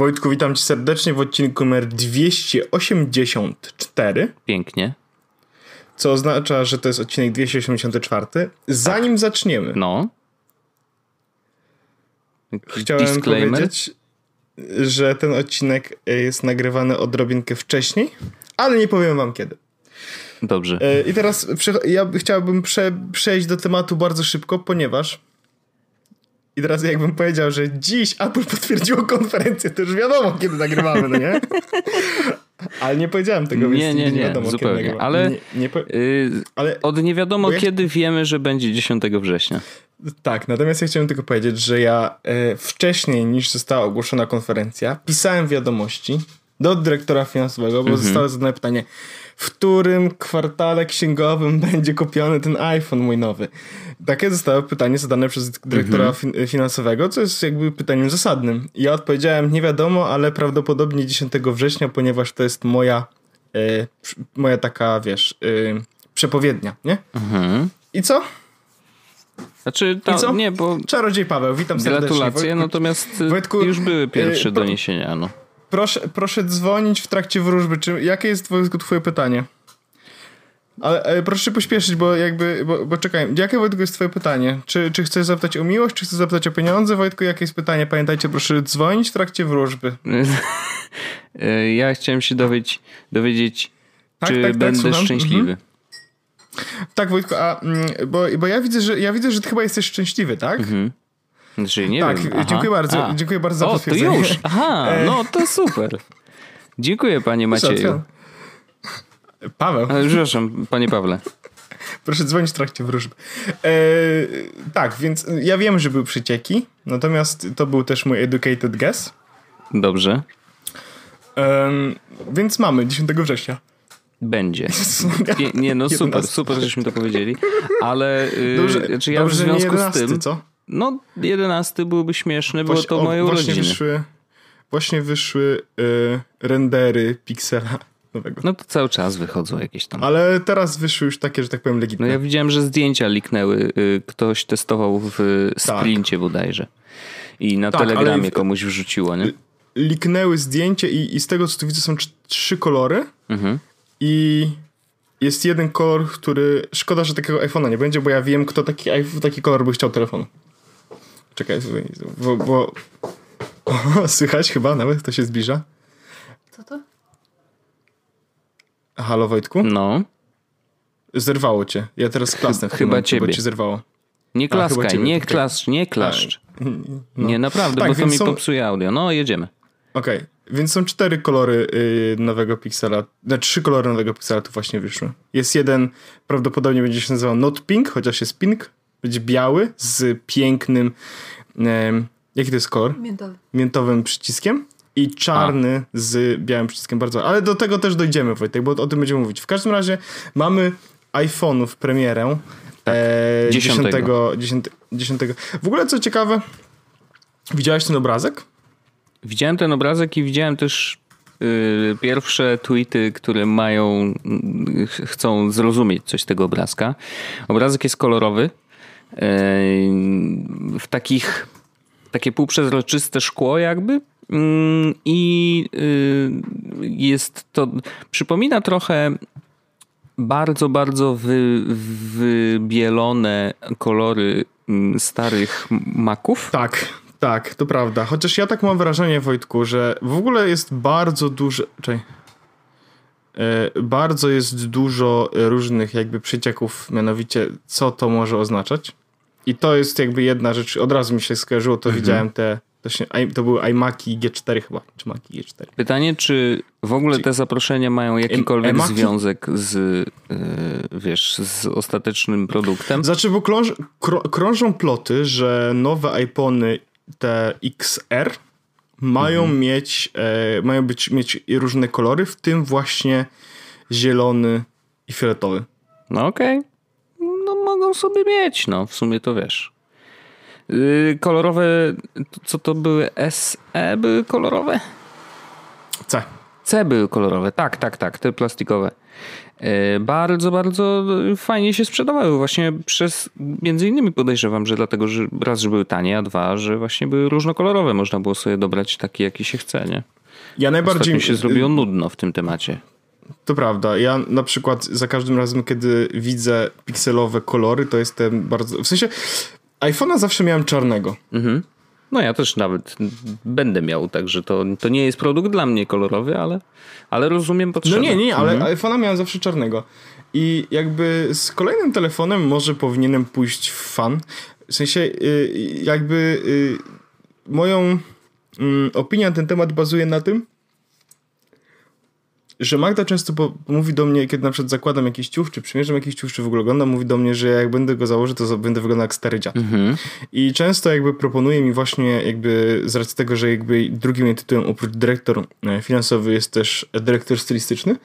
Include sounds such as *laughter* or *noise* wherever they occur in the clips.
Wojtku, witam cię serdecznie w odcinku numer 284. Pięknie. Co oznacza, że to jest odcinek 284. Zanim zaczniemy, No. chciałem Disclaimer. powiedzieć, że ten odcinek jest nagrywany odrobinkę wcześniej, ale nie powiem wam kiedy. Dobrze. E, I teraz ja chciałbym prze- przejść do tematu bardzo szybko, ponieważ i teraz jakbym powiedział, że dziś Apple potwierdziło konferencję, to już wiadomo, kiedy nagrywamy, no nie? Ale nie powiedziałem tego, Nie, więc nie, nigdy nie, wiadomo, zupełnie. kiedy. Ale- Nie, nie po... Y, ale od nie wiadomo ja- kiedy wiemy, że będzie 10 września. tak, natomiast ja chciałem tylko powiedzieć, że ja e, wcześniej niż została ogłoszona konferencja, pisałem wiadomości do dyrektora finansowego, bo zostało zadane pytanie, w którym kwartale księgowym *laughs* będzie kupiony ten iPhone mój nowy. Takie zostało pytanie zadane przez dyrektora fin- finansowego, co jest jakby pytaniem zasadnym. Ja odpowiedziałem, nie wiadomo, ale prawdopodobnie 10 września, ponieważ to jest moja, e, moja taka, wiesz, e, przepowiednia, nie? Mhm. I co? Znaczy, I co? to, nie, bo Czarodziej Paweł, witam serdecznie. gratulacje, Wojtku, natomiast y, Wojtku, już były pierwsze y, pro- doniesienia. No. Proszę, proszę dzwonić w trakcie wróżby. Czy, jakie jest Wojtku twoje pytanie? Ale e, proszę się pośpieszyć, bo jakby, bo, bo czekaj, jakie Wojtku jest twoje pytanie? Czy, czy chcesz zapytać o miłość, czy chcesz zapytać o pieniądze? Wojtku, jakie jest pytanie? Pamiętajcie, proszę dzwonić w trakcie wróżby. *laughs* Ja chciałem się dowiedzieć, dowiedzieć Tak, czy tak, tak, będę słucham. szczęśliwy. Tak, Wojtku, a mm, bo, bo ja widzę, że ja widzę, że ty chyba jesteś szczęśliwy, tak? Znaczy, nie Tak, wiem. Aha. dziękuję bardzo, A. dziękuję bardzo za O, to już. *laughs* Aha, E. no to super. Dziękuję, panie Macieju. Paweł. Ale, Przepraszam, panie Pawle. Proszę dzwonić w trakcie wróżby. E, tak, więc ja wiem, że były przycieki, natomiast to był też mój educated guess. Dobrze. Em, więc mamy 10 września. Będzie. *laughs* Nie, nie no super, 11. super, żeśmy to powiedzieli. Ale y, Dobrze, znaczy ja dobrze, w związku 11, z tym. co? No, 11 byłby śmieszny, bo Właśnie- to moje właśnie urodziny. wyszły, właśnie wyszły y, rendery Pixela *laughs* nowego. No to cały czas wychodzą jakieś tam. Ale teraz wyszły już takie, że tak powiem, No legitne. ja widziałem, że zdjęcia liknęły. y, Ktoś testował w y, Tak. sprincie bodajże. I na Tak, telegramie w- komuś wrzuciło, nie? Liknęły zdjęcie i, i z tego, co tu widzę, są trz- trzy kolory Mhm. i jest jeden kolor, który... Szkoda, że takiego iPhone'a nie będzie, bo ja wiem, kto taki, taki kolor by chciał telefonu. Czekaj, bo... bo... *laughs* O, słychać chyba nawet, to się zbliża. Co to? Halo Wojtku? No. Zerwało cię. Ja teraz klasnę w tym chyba momencie, bo ciebie. cię zerwało. Nie klaskaj, ciebie nie tutaj- klaszcz, nie klaszcz. No. Nie, naprawdę, Tak, bo to mi są- popsuje audio. No, jedziemy. Okej, więc są cztery kolory y, nowego Pixela. No, trzy kolory nowego Pixela tu właśnie wyszły. Jest jeden, prawdopodobnie będzie się nazywał Not Pink, chociaż jest pink. Będzie biały z pięknym. em, jaki to jest kolor? Miętowy. Miętowym przyciskiem. I czarny z białym przyciskiem bardzo. Ale do tego też dojdziemy, Wojtek, bo o tym będziemy mówić. W każdym razie mamy iPhone'ów premierę. Tak. E, Dziesiątego. 10, 10. W ogóle co ciekawe, widziałeś ten obrazek? Widziałem ten obrazek i widziałem też y, pierwsze tweety, które mają, y, ch- chcą zrozumieć coś z tego obrazka. Obrazek jest kolorowy. W takich, takie półprzezroczyste szkło jakby. Mm, I y, jest to, przypomina trochę bardzo, bardzo wy, wybielone kolory mm, starych maków. Tak, tak, to prawda. Chociaż ja tak mam wrażenie, Wojtku, że w ogóle jest bardzo dużo. Czekaj. E, bardzo jest dużo różnych jakby przecieków, mianowicie co to może oznaczać. I to jest jakby jedna rzecz, od razu mi się skojarzyło, to widziałem te, to, się, to były iMaki G4 chyba, czy Maki G4. Pytanie, czy w ogóle te zaproszenia mają jakikolwiek związek z, yy, wiesz, z ostatecznym produktem? Znaczy, bo krąż, krą, krążą ploty, że nowe iPhony te XR mają mieć, e, mają być, mieć różne kolory, w tym właśnie zielony i fioletowy. No okej. No mogą sobie mieć, no w sumie to wiesz. Yy, kolorowe, co to były SE były kolorowe? C. C były kolorowe, tak, tak, tak, te plastikowe. E, bardzo, bardzo fajnie się sprzedawały. Właśnie przez, między innymi podejrzewam, że dlatego, że raz, że były tanie, a dwa, że właśnie były różnokolorowe. Można było sobie dobrać taki, jaki się chce, nie? Ja najbardziej... Ostatnio się zrobiło nudno w tym temacie. To prawda. Ja na przykład za każdym razem, kiedy widzę pikselowe kolory, to jestem bardzo... W sensie iPhone'a zawsze miałem czarnego. Mhm. No ja też nawet będę miał, także to, to nie jest produkt dla mnie kolorowy, ale, ale rozumiem potrzebę. No nie, nie, ale mhm. iPhone'a miałem zawsze czarnego. I jakby z kolejnym telefonem może powinienem pójść w fan. W sensie y, jakby y, moją mm, opinia na ten temat bazuje na tym, że Magda często po, mówi do mnie, kiedy na przykład zakładam jakiś ciuch, czy przymierzam jakiś ciuch, czy w ogóle oglądam, mówi do mnie, że jak będę go założył, to będę wyglądał jak stary dziad. Mhm. I często jakby proponuje mi właśnie jakby z racji tego, że jakby drugim jej tytułem oprócz dyrektor e, finansowy jest też dyrektor stylistyczny,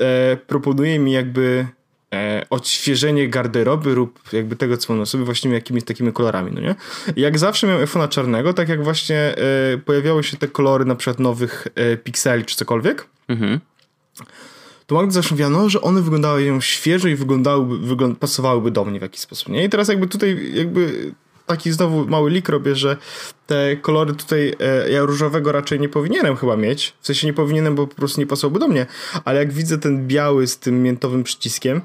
e, proponuje mi jakby e, odświeżenie garderoby lub jakby tego, co mam na sobie, właśnie jakimiś takimi kolorami, no nie? jak zawsze miałem iPhone'a czarnego, tak jak właśnie e, pojawiały się te kolory na przykład nowych e, Pixeli czy cokolwiek, mhm to Magda zawsze mówiła, no, że one wyglądały świeżo i wyglądałyby, wygląd pasowałyby do mnie w jakiś sposób, nie? I teraz jakby tutaj jakby taki znowu mały lik robię, że te kolory tutaj e, ja różowego raczej nie powinienem chyba mieć. W sensie nie powinienem, bo po prostu nie pasowałby do mnie. Ale jak widzę ten biały z tym miętowym przyciskiem,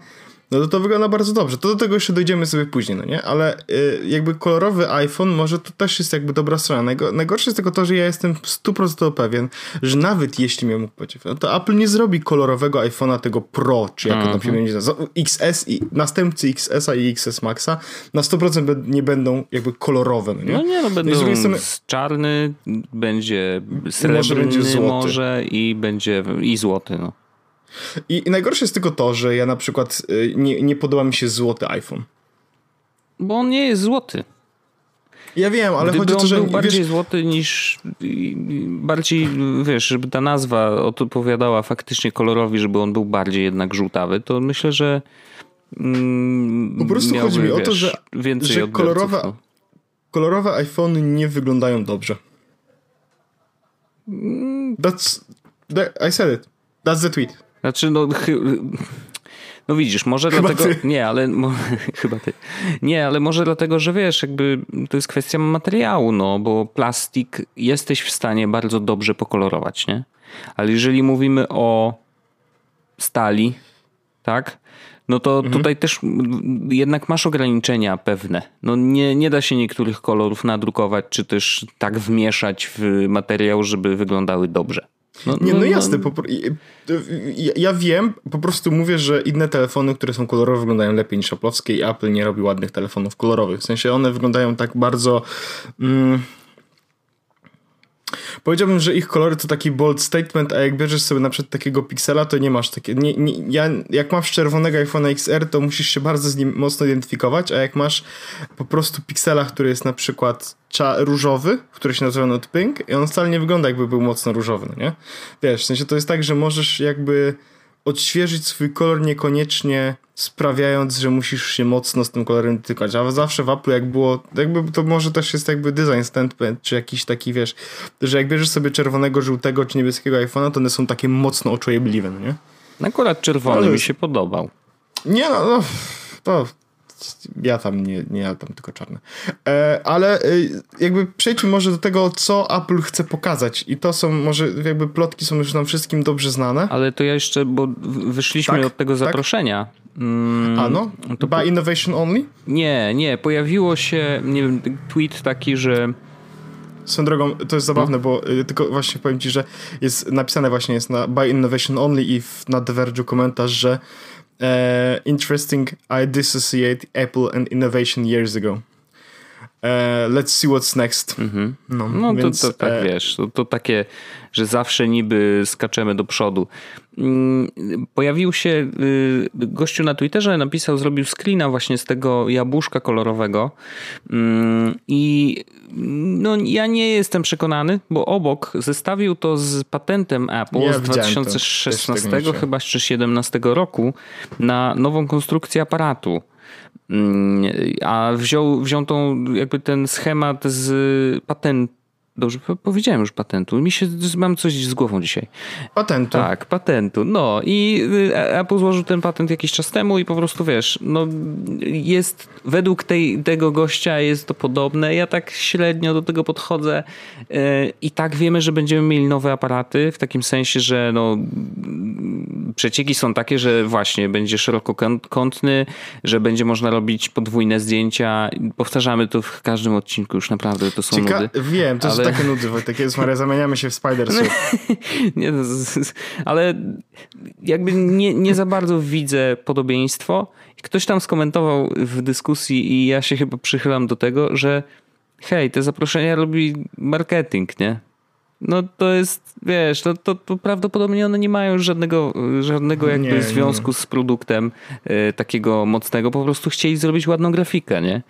no to to wygląda bardzo dobrze. To do tego jeszcze dojdziemy sobie później, no nie? Ale y, jakby kolorowy iPhone może to też jest jakby dobra strona. Najgo, najgorsze jest tylko to, że ja jestem 100% pewien, że nawet jeśli miał mógł powiedzieć, no to Apple nie zrobi kolorowego iPhone'a tego Pro, czy jak to tam się będzie XS i następcy XS-a i XS Maxa na 100% nie będą jakby kolorowe, no nie? No nie, no będą strony... czarny, będzie srebrny może, będzie złoty. może i będzie i złoty, no. I, I, najgorsze jest tylko to, że ja na przykład y, nie, nie podoba mi się złoty iPhone. Bo on nie jest złoty. Ja wiem, ale Gdyby chodzi o to, że... był bardziej wiesz... złoty niż... Bardziej, wiesz, żeby ta nazwa odpowiadała faktycznie kolorowi, żeby on był bardziej jednak żółtawy, to myślę, że mm, Po prostu miałby, chodzi mi wiesz, o to, że, więcej że kolorowe, no. kolorowe iPhony nie wyglądają dobrze. Mm. That's... That, I said it. That's the tweet. Znaczy, no, no widzisz, może chyba dlatego. Ty. Nie, ale mo, *laughs* chyba ty. Nie, ale może dlatego, że wiesz, jakby to jest kwestia materiału, no, bo plastik jesteś w stanie bardzo dobrze pokolorować, nie? Ale jeżeli mówimy o stali, tak? No to mhm. tutaj też jednak masz ograniczenia pewne. No nie, nie da się niektórych kolorów nadrukować, czy też tak wmieszać w materiał, żeby wyglądały dobrze. No, nie, no, no jasne. No. Po, ja, ja, wiem, po prostu mówię, że inne telefony, które są kolorowe, wyglądają lepiej niż Apple'owskie i Apple nie robi ładnych telefonów kolorowych. W sensie one wyglądają tak bardzo. Mm, Powiedziałbym, że ich kolory to taki bold statement, a jak bierzesz sobie na przykład takiego piksela, to nie masz takiego. Nie, nie, ja, jak masz czerwonego iPhone XR, to musisz się bardzo z nim mocno identyfikować, a jak masz po prostu piksela, który jest na przykład różowy, który się nazywa Note Pink, i on wcale nie wygląda jakby był mocno różowy, no nie? Wiesz, w sensie to jest tak, że możesz jakby odświeżyć swój kolor niekoniecznie sprawiając, że musisz się mocno z tym kolorem dotykać. A zawsze w Apple jak było, jakby to może też jest jakby design statement, czy jakiś taki, wiesz, że jak bierzesz sobie czerwonego, żółtego czy niebieskiego iPhone'a, to one są takie mocno oczojebliwe, no nie? Akurat czerwony Ale... mi się podobał. Nie no, no to ja tam nie, nie ja tam tylko czarne. Ale e, jakby przejdźmy może do tego, co Apple chce pokazać. I to są może jakby plotki są już nam wszystkim dobrze znane. Ale to ja jeszcze, bo wyszliśmy tak, od tego tak? zaproszenia. Mm, A no? To By po... Innovation Only? Nie, nie. Pojawiło się, nie wiem, tweet taki, że Swoją drogą, to jest zabawne, no. bo y, tylko właśnie powiem ci, że jest napisane właśnie jest na By Innovation Only i w, na The Verge komentarz, że Uh, interesting. I dissociate Apple and innovation years ago. Uh, let's see what's next. Mm-hmm. No, no więc, to, to tak e... wiesz, to, to, takie, że zawsze niby skaczemy do przodu. Mm, pojawił się y, gościu na Twitterze, napisał, zrobił screena właśnie z tego jabłuszka kolorowego mm, i no, ja nie jestem przekonany, bo obok zestawił to z patentem Apple ja z 2016 chyba czy 2017 roku na nową konstrukcję aparatu. Mm, a wziął, wziął tą, jakby ten schemat z patentu Dobrze powiedziałem już patentu. Mi się, mam coś z głową dzisiaj. Patentu. Tak, patentu. No i y, Apple złożył ten patent jakiś czas temu i po prostu wiesz, no jest, według tej, tego gościa jest to podobne. Ja tak średnio do tego podchodzę y, i tak wiemy, że będziemy mieli nowe aparaty w takim sensie, że no przecieki są takie, że właśnie będzie szerokokątny, że będzie można robić podwójne zdjęcia. Powtarzamy to w każdym odcinku już naprawdę, to są Cieka nudy. Wiem, to ale... takie nudy, Wojtek, jest Maria, zamieniamy się w spider nie, *laughs* ale jakby nie, nie za bardzo widzę podobieństwo. Ktoś tam skomentował w dyskusji i ja się chyba przychylam do tego, że hej, te zaproszenia robi marketing, nie? No to jest, wiesz, to, to, to, prawdopodobnie one nie mają żadnego, żadnego jakby nie, związku nie. z produktem y, takiego mocnego. Po prostu chcieli zrobić ładną grafikę, nie?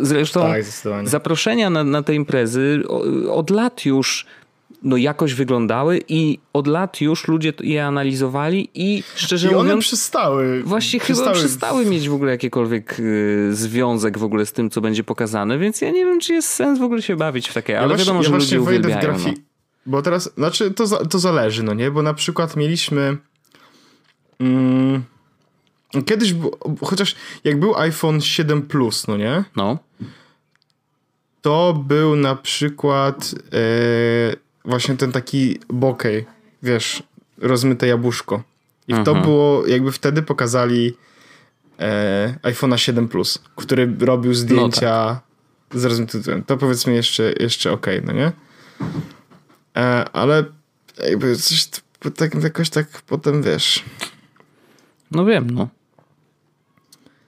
Zresztą tak, zaproszenia na, na te imprezy od lat już no jakoś wyglądały i od lat już ludzie je analizowali i szczerze I one mówiąc... przestały. Właśnie przestały... chyba przestały mieć w ogóle jakikolwiek y, związek w ogóle z tym, co będzie pokazane, więc ja nie wiem, czy jest sens w ogóle się bawić w takie, ale ja wiadomo, właśnie, że ja ludzie uwielbiają. Grafi... No. Bo teraz, znaczy to, to zależy, no nie? Bo na przykład mieliśmy mm, kiedyś, chociaż jak był iPhone 7 Plus, no nie? No. To był na przykład e, właśnie ten taki bokeh, wiesz, rozmyte jabłuszko. I to mhm. było, jakby wtedy pokazali e, iPhone'a 7 Plus, który robił zdjęcia no tak. z rozmytym. To powiedzmy jeszcze, jeszcze okej, okay, no nie? E, ale jakby coś tak jakoś tak potem wiesz. No wiem, no.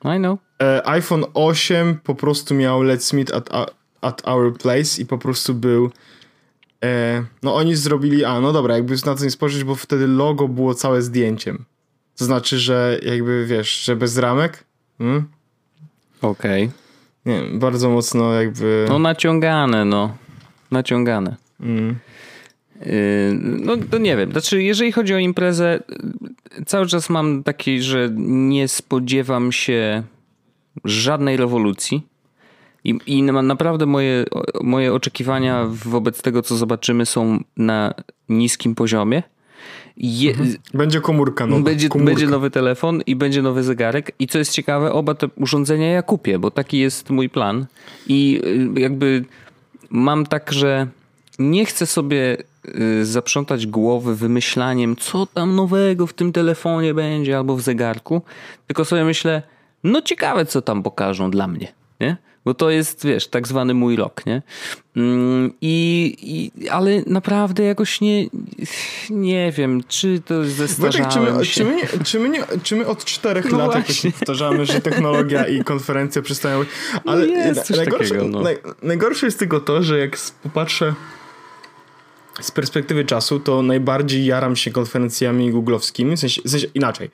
I know. E, iPhone 8 po prostu miał Let's Meet at, at Our Place i po prostu był e, no oni zrobili, a no dobra, jakby na to nie spojrzeć, bo wtedy logo było całe zdjęciem. To znaczy, że jakby wiesz, że bez ramek. Hmm? Okej. Okay. Nie bardzo mocno jakby... No naciągane, no. Naciągane. Mm. No to nie wiem. Znaczy, jeżeli chodzi o imprezę, cały czas mam taki, że nie spodziewam się żadnej rewolucji. I, i naprawdę moje, moje oczekiwania wobec tego, co zobaczymy, są na niskim poziomie. Je, mhm. będzie komórka nowa. Będzie, komórka. będzie nowy telefon i będzie nowy zegarek. I co jest ciekawe, oba te urządzenia ja kupię, bo taki jest mój plan. I y, jakby mam tak, że nie chcę sobie zaprzątać głowy wymyślaniem, co tam nowego w tym telefonie będzie albo w zegarku, tylko sobie myślę, no ciekawe, co tam pokażą dla mnie, nie? Bo to jest, wiesz, tak zwany mój rok, nie? Mm, I, i, ale naprawdę jakoś nie, nie wiem, czy to zestarzałem czy się. Czy my, czy, my nie, czy my od czterech no lat jakoś powtarzamy, że technologia i konferencje przestają... No ale no jest najgorsze, takiego, no. naj, najgorsze jest tylko to, że jak popatrzę z perspektywy czasu to najbardziej jaram się konferencjami googlowskimi, w sensie, w sensie inaczej.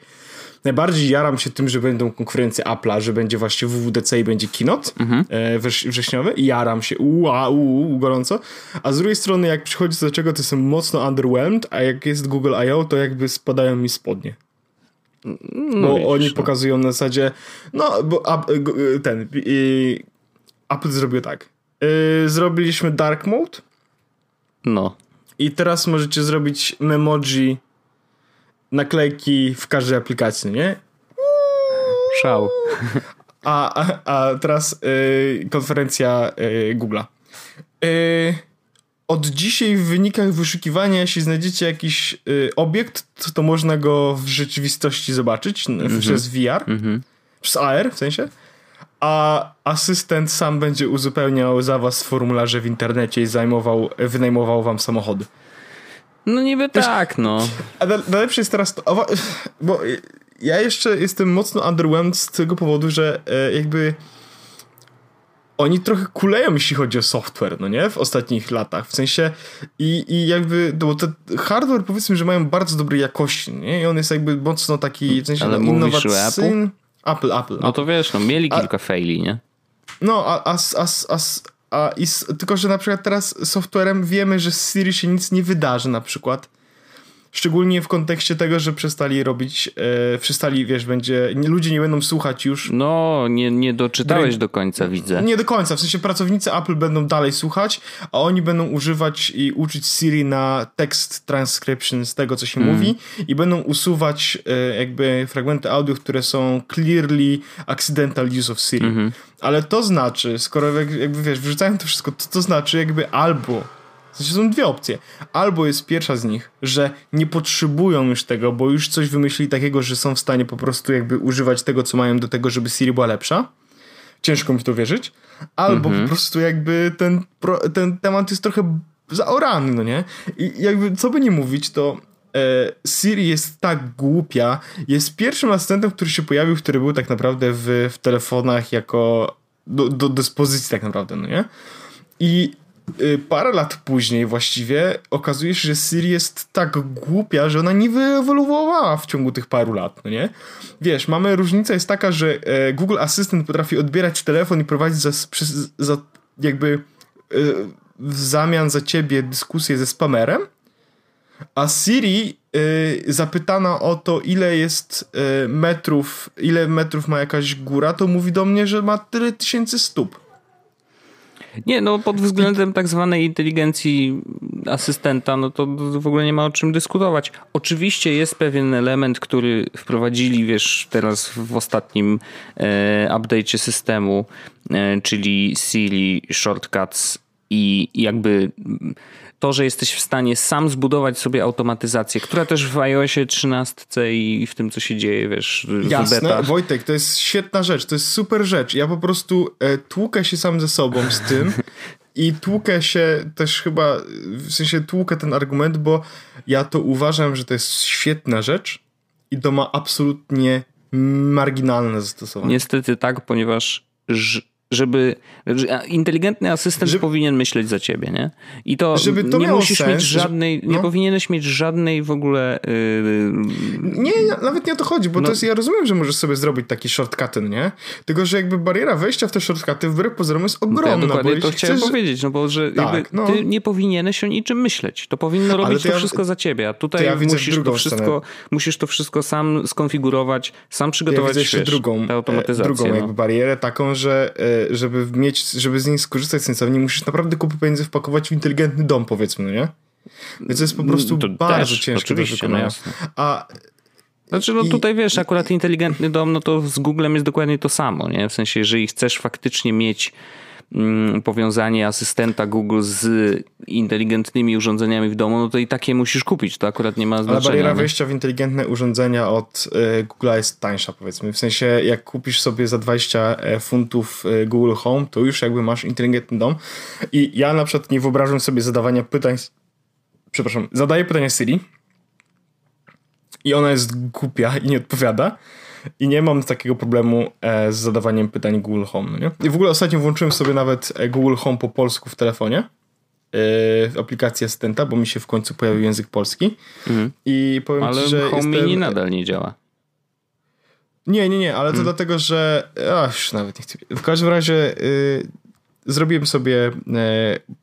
Najbardziej jaram się tym, że będą konferencje Apple'a, że będzie właśnie WWDC i będzie keynote mhm. e, wrześniowy i jaram się ua, uu, gorąco. A z drugiej strony, jak przychodzi do czego, to jestem mocno underwhelmed, a jak jest Google I.O., to jakby spadają mi spodnie. No bo oni no. pokazują na zasadzie, no, bo ten, Apple zrobił tak. E, zrobiliśmy dark mode. No. I teraz możecie zrobić memoji naklejki w każdej aplikacji, nie? Szał. A, a, a teraz y, konferencja y, Google'a. Y, od dzisiaj w wynikach wyszukiwania, jeśli znajdziecie jakiś y, obiekt, to, to można go w rzeczywistości zobaczyć mm -hmm. przez VR, mm -hmm. przez AR w sensie a asystent sam będzie uzupełniał za was formularze w internecie i zajmował, wynajmował wam samochody. No niby Wiesz, tak, no. A najlepsze jest teraz to, bo ja jeszcze jestem mocno underwhelmed z tego powodu, że e, jakby oni trochę kuleją, jeśli chodzi o software, no nie? W ostatnich latach. W sensie i, i jakby, bo ten hardware powiedzmy, że mają bardzo dobrej jakości, nie? I on jest jakby mocno taki, w sensie Ale no, innowacyjny. Apple, Apple. No to wiesz, no mieli kilka a, faili, nie? No, a, a, a, a, a i, tylko, że na przykład teraz softwarem wiemy, że z Siri się nic nie wydarzy na przykład. Szczególnie w kontekście tego, że przestali robić, e, przestali, wiesz, będzie, nie, ludzie nie będą słuchać już. No, nie, nie doczytałeś do końca, widzę. Nie do końca, w sensie pracownicy Apple będą dalej słuchać, a oni będą używać i uczyć Siri na text transcription z tego, co się mm. mówi i będą usuwać e, jakby fragmenty audio, które są clearly accidental use of Siri. Mm -hmm. Ale to znaczy, skoro jakby, wiesz, wyrzucają to wszystko, to, to znaczy jakby albo w sensie są dwie opcje. Albo jest pierwsza z nich, że nie potrzebują już tego, bo już coś wymyślili takiego, że są w stanie po prostu jakby używać tego, co mają do tego, żeby Siri była lepsza. Ciężko mi w to wierzyć. Albo mhm. po prostu jakby ten, ten temat jest trochę zaorany, no nie? I jakby co by nie mówić, to e, Siri jest tak głupia. Jest pierwszym asystentem, który się pojawił, który był tak naprawdę w, w telefonach jako do, do dyspozycji tak naprawdę, no nie? I parę lat później właściwie okazuje się, że Siri jest tak głupia, że ona nie wyewoluowała w ciągu tych paru lat, no nie? Wiesz, mamy, różnica jest taka, że e, Google Assistant potrafi odbierać telefon i prowadzić za, za jakby e, w zamian za ciebie dyskusję ze spamerem, a Siri e, zapytana o to, ile jest metrów, ile metrów ma jakaś góra, to mówi do mnie, że ma tyle tysięcy stóp. Nie, no pod względem tak zwanej inteligencji asystenta, no to w ogóle nie ma o czym dyskutować. Oczywiście jest pewien element, który wprowadzili, wiesz, teraz w ostatnim e, update'cie systemu, e, czyli Siri Shortcuts i jakby to, że jesteś w stanie sam zbudować sobie automatyzację, która też w iOSie 13 i w tym, co się dzieje, wiesz, w Jasne, betach. Wojtek, to jest świetna rzecz, to jest super rzecz. Ja po prostu e, tłukę się sam ze sobą z tym i tłukę się też chyba, w sensie tłukę ten argument, bo ja to uważam, że to jest świetna rzecz i to ma absolutnie marginalne zastosowanie. Niestety tak, ponieważ żeby inteligentny asystent żeby, powinien myśleć za ciebie, nie? I to, żeby to nie musisz sens, mieć żadnej, no. nie powinieneś mieć żadnej w ogóle yy... Nie, nawet nie o to chodzi, bo no. to jest, ja rozumiem, że możesz sobie zrobić taki shortcuty, nie? Tylko, że jakby bariera wejścia w te shortcuty wbrew pozorom jest ogromna. No, ja dokładnie to chciałem chcesz... powiedzieć, no bo że tak, no. ty nie powinieneś o niczym myśleć. To powinno robić to, to ja, wszystko za ciebie, a tutaj ja musisz to wszystko, musisz to wszystko sam skonfigurować, sam przygotować, ja widzę wiesz, drugą, automatyzację. Drugą no. jakby barierę taką, że e, żeby mieć, żeby z niej skorzystać sensownie, musisz naprawdę kupę pieniędzy wpakować w inteligentny dom, powiedzmy, no nie? Więc to jest po prostu to bardzo też, ciężkie do no wykonania. No A znaczy, no tutaj wiesz, akurat inteligentny dom, no to z Googlem jest dokładnie to samo, nie? W sensie, jeżeli chcesz faktycznie mieć Mm, powiązanie asystenta Google z inteligentnymi urządzeniami w domu, no to i takie musisz kupić, to akurat nie ma znaczenia. Ale bariera wejścia w inteligentne urządzenia od y, Google'a jest tańsza powiedzmy, w sensie jak kupisz sobie za 20 e, funtów e, Google Home, to już jakby masz inteligentny dom. I ja na przykład nie wyobrażam sobie zadawania pytań przepraszam, zadaję pytania Siri i ona jest głupia i nie odpowiada, i nie mam takiego problemu e, z zadawaniem pytań Google Home. No nie? I w ogóle ostatnio włączyłem sobie nawet e, Google Home po polsku w telefonie e, w aplikacji asystenta, bo mi się w końcu pojawił język polski. Mhm. I powiem ale ci, że. Home jestem... Mini nadal nie działa. Nie, nie, nie, ale to hmm. dlatego, że. Ach, już nawet nie chcę. W każdym razie y, zrobiłem sobie y,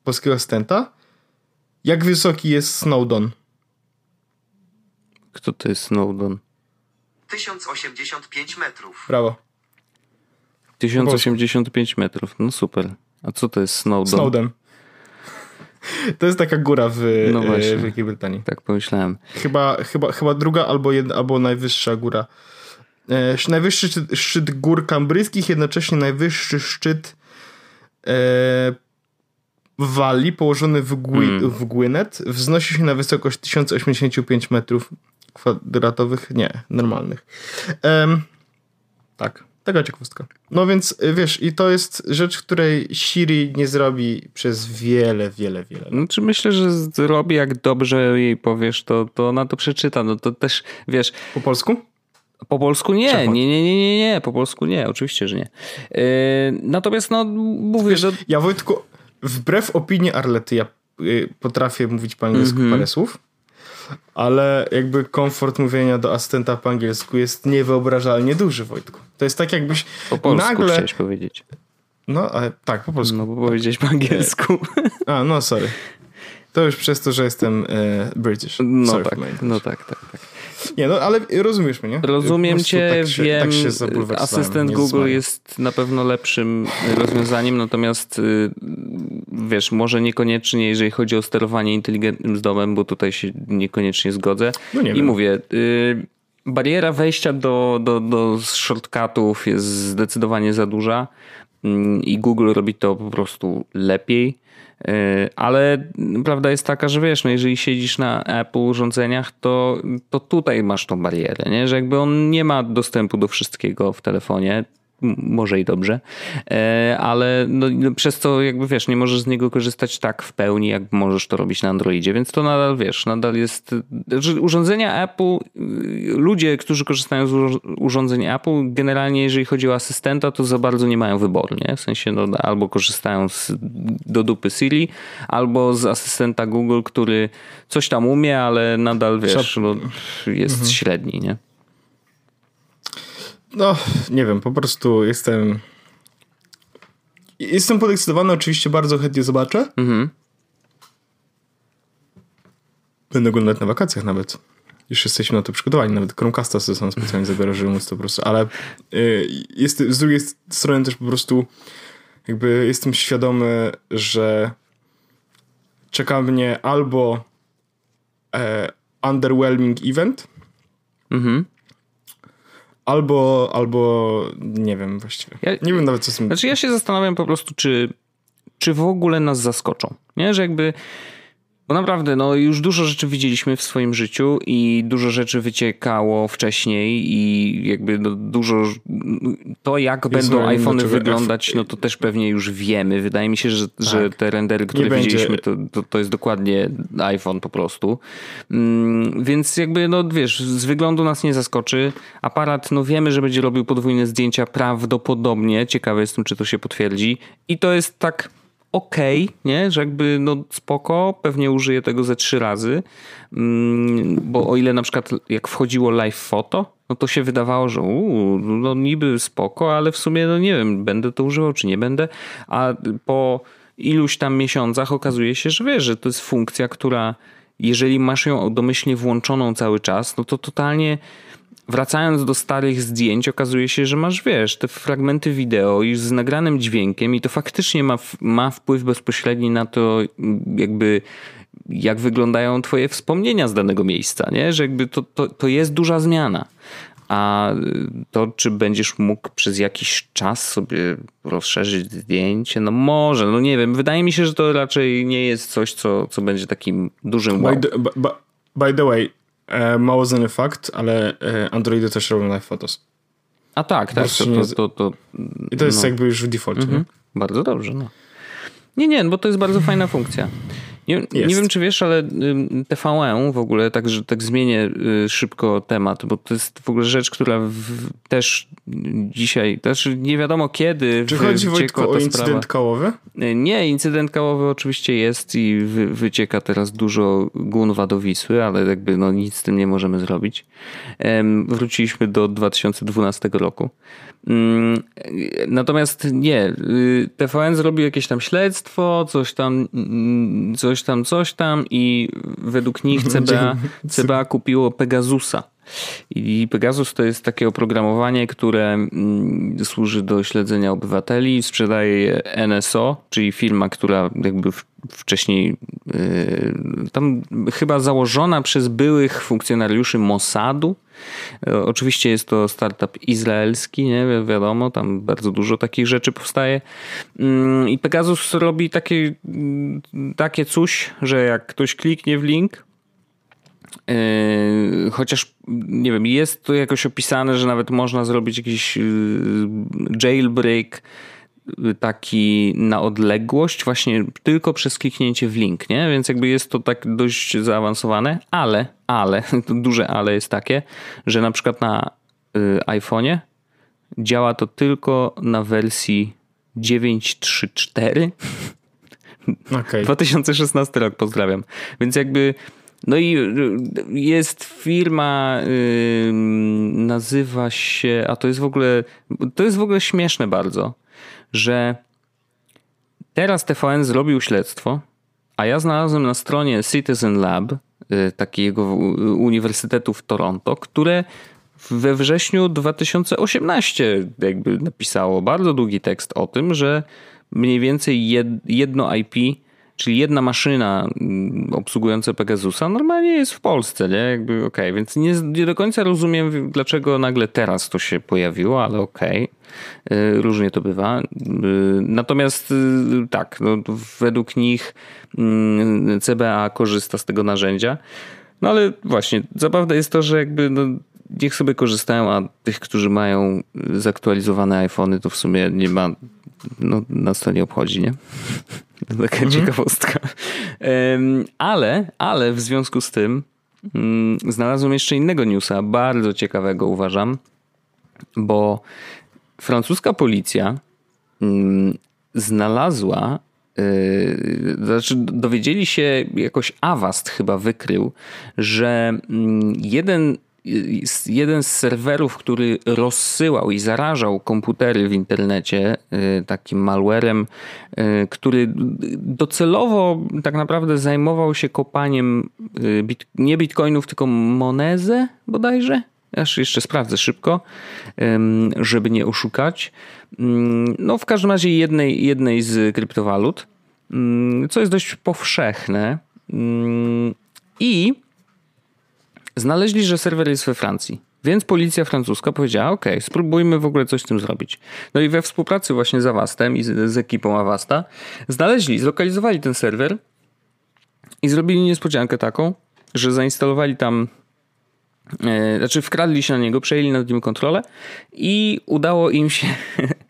polskiego asystenta. Jak wysoki jest Snowdon? Kto to jest Snowdon? 1085 metrów. Brawo. 1085 metrów, no super. A co to jest Snowden? Snowden. To jest taka góra w, no w Wielkiej Brytanii. Tak pomyślałem. Chyba, chyba, chyba druga albo, jedna, albo najwyższa góra. E, najwyższy szczyt, szczyt gór kambryjskich, jednocześnie najwyższy szczyt e, w Walii, położony w, Gwi, mm. w Gwynedd, wznosi się na wysokość 1085 metrów kwadratowych, nie, normalnych. Um, tak, taka ciekawostka. No więc y, wiesz, i to jest rzecz, której Siri nie zrobi przez wiele, wiele, wiele lat. Znaczy myślę, że zrobi, jak dobrze jej powiesz, to, to ona to przeczyta. No to też, wiesz... Po polsku? Po polsku nie, nie, nie, nie, nie, nie, po polsku nie, oczywiście, że nie. Yy, natomiast no mówię, wiesz, że... Ja Wojtku, wbrew opinii Arlety, ja y, potrafię mówić po angielsku mm -hmm. parę słów ale jakby komfort mówienia do asystenta po angielsku jest niewyobrażalnie duży, Wojtku. To jest tak jakbyś po polsku nagle... chciałeś powiedzieć. No, ale tak, po polsku. No, bo powiedziałeś po angielsku. A, no sorry. To już przez to, że jestem e, British. No tak, no tak, tak, tak. Nie, no ale rozumiesz mnie, nie? Rozumiem cię, tak się, wiem, tak asystent Google jest na pewno lepszym rozwiązaniem, natomiast y, wiesz, może niekoniecznie, jeżeli chodzi o sterowanie inteligentnym z domem, bo tutaj się niekoniecznie zgodzę. No nie I wiem. mówię, y, bariera wejścia do, do, do shortcutów jest zdecydowanie za duża mm, i Google robi to po prostu lepiej. E, ale prawda jest taka, że wiesz, no jeżeli siedzisz na Apple urządzeniach, to, to tutaj masz tą barierę, nie? że jakby on nie ma dostępu do wszystkiego w telefonie może i dobrze, e, ale no, no, przez to jakby wiesz, nie możesz z niego korzystać tak w pełni, jak możesz to robić na Androidzie, więc to nadal wiesz, nadal jest urządzenia Apple, ludzie, którzy korzystają z urządzeń Apple, generalnie jeżeli chodzi o asystenta, to za bardzo nie mają wyboru, nie? W sensie no, albo korzystają z, do dupy Siri, albo z asystenta Google, który coś tam umie, ale nadal wiesz, no, jest mhm. średni, nie? No, nie wiem, po prostu jestem. Jestem podekscytowany, oczywiście bardzo chętnie zobaczę. Mhm. Będę oglądać na wakacjach nawet. Już jesteśmy na to przygotowani, nawet Chromecasta sobie sam specjalnie *laughs* zabiorę, żeby móc to po prostu, ale y, jest, z drugiej strony też po prostu jakby jestem świadomy, że czeka mnie albo e, underwhelming event, mhm Albo, albo nie wiem właściwie. Ja, nie wiem nawet co z tym. Znaczy ja się zastanawiam po prostu, czy, czy w ogóle nas zaskoczą. Nie, że jakby bo naprawdę, no już dużo rzeczy widzieliśmy w swoim życiu i dużo rzeczy wyciekało wcześniej i jakby no dużo to jak będą iPhony wyglądać, no to też pewnie już wiemy. Wydaje mi się, że, tak. że te rendery, które Nie widzieliśmy, to, to, to, jest dokładnie iPhone po prostu. Mm, więc jakby, no wiesz, z wyglądu nas nie zaskoczy. Aparat, no wiemy, że będzie robił podwójne zdjęcia prawdopodobnie. Ciekawe jestem, czy to się potwierdzi. I to jest tak okej, okay, nie? Że jakby no spoko, pewnie użyję tego ze trzy razy, mm, bo o ile na przykład jak wchodziło live foto, no to się wydawało, że uu, no niby spoko, ale w sumie no nie wiem, będę to używał czy nie będę, a po iluś tam miesiącach okazuje się, że wiesz, że to jest funkcja, która jeżeli masz ją domyślnie włączoną cały czas, no to totalnie wracając do starych zdjęć, okazuje się, że masz, wiesz, te fragmenty wideo już z nagranym dźwiękiem i to faktycznie ma, ma wpływ bezpośredni na to, jakby jak wyglądają twoje wspomnienia z danego miejsca, nie? Że jakby to, to, to jest duża zmiana. A to, czy będziesz mógł przez jakiś czas sobie rozszerzyć zdjęcie, no może, no nie wiem. Wydaje mi się, że to raczej nie jest coś, co, co będzie takim dużym wow. By the, by, by the way, mało znany fakt, ale e, Androidy też robią live photos. A tak, tak. To, to, to, to, I to jest no. jakby już w defaulcie. Mhm. Bardzo dobrze, no. Nie, nie, bo to jest bardzo fajna funkcja. Nie, nie, wiem, czy wiesz, ale TVN w ogóle, tak, że tak zmienię y, szybko temat, bo to jest w ogóle rzecz, która w, też dzisiaj, też nie wiadomo kiedy. Czy chodzi Wojtko o incydent sprawa. kałowy? Y, nie, incydent kałowy oczywiście jest i wy, wycieka teraz dużo gunwa do Wisły, ale jakby no nic z tym nie możemy zrobić. Wróciliśmy do 2012 roku. Mm, natomiast nie, y, TVN zrobił jakieś tam śledztwo, coś tam, mm, coś tam, coś tam i według nich *laughs* CBA, CBA kupiło Pegasusa. I Pegasus to jest takie oprogramowanie, które mm, służy do śledzenia obywateli, sprzedaje NSO, czyli firma, która jakby wcześniej y, tam chyba założona przez byłych funkcjonariuszy Mossadu. E, oczywiście jest to startup izraelski, nie wiadomo, tam bardzo dużo takich rzeczy powstaje. Mm, I Pegasus robi takie, mm, takie coś, że jak ktoś kliknie w link, e, chociaż nie wiem, jest to jakoś opisane, że nawet można zrobić jakiś y, jailbreak taki na odległość, właśnie tylko przez kliknięcie w link, nie? Więc jakby jest to tak dość zaawansowane, ale, ale, *laughs* to duże ale jest takie, że na przykład na y, iPhone'ie działa to tylko na wersji 9.3.4. Okay. 2016 rok, pozdrawiam. Więc jakby no i y, jest firma, yy, nazywa się, a to jest w ogóle, to jest w ogóle śmieszne bardzo że teraz TVN zrobił śledztwo, A ja znalazłem na stronie Citizen Lab, y, takiego uniwersytetu w Toronto, które we wrześniu 2018 jakby napisało bardzo długi tekst o tym, że mniej więcej jedno IP Czyli jedna maszyna mm, obsługująca Pegasusa normalnie jest w Polsce, nie? Jakby okej, okay. więc nie, nie, do końca rozumiem, dlaczego nagle teraz to się pojawiło, ale okej. Okay. Różnie to bywa. Y, natomiast y, tak, no, według nich mm, CBA korzysta z tego narzędzia. No ale właśnie, zabawne jest to, że jakby no, niech sobie korzystają, a tych, którzy mają zaktualizowane iPhony, to w sumie nie ma, no nas to nie obchodzi, nie? Taka mhm. ciekawostka. Ale, ale w związku z tym mm, znalazłem jeszcze innego newsa, bardzo ciekawego uważam, bo francuska policja mm, znalazła y, znaczy dowiedzieli się, jakoś Avast chyba wykrył, że mm, jeden jeden z serwerów, który rozsyłał i zarażał komputery w internecie y, takim malwarem, y, który docelowo tak naprawdę zajmował się kopaniem y, bit, nie bitcoinów, tylko monezę bodajże. Aż jeszcze sprawdzę szybko, żeby nie oszukać. No, w każdym razie jednej, jednej z kryptowalut, co jest dość powszechne. I znaleźli, że serwer jest we Francji. Więc policja francuska powiedziała, ok, spróbujmy w ogóle coś z tym zrobić. No i we współpracy właśnie z Avastem i z, z ekipą Avasta znaleźli, zlokalizowali ten serwer i zrobili niespodziankę taką, że zainstalowali tam znaczy wkradli się na niego, przejęli nad nim kontrolę i udało im się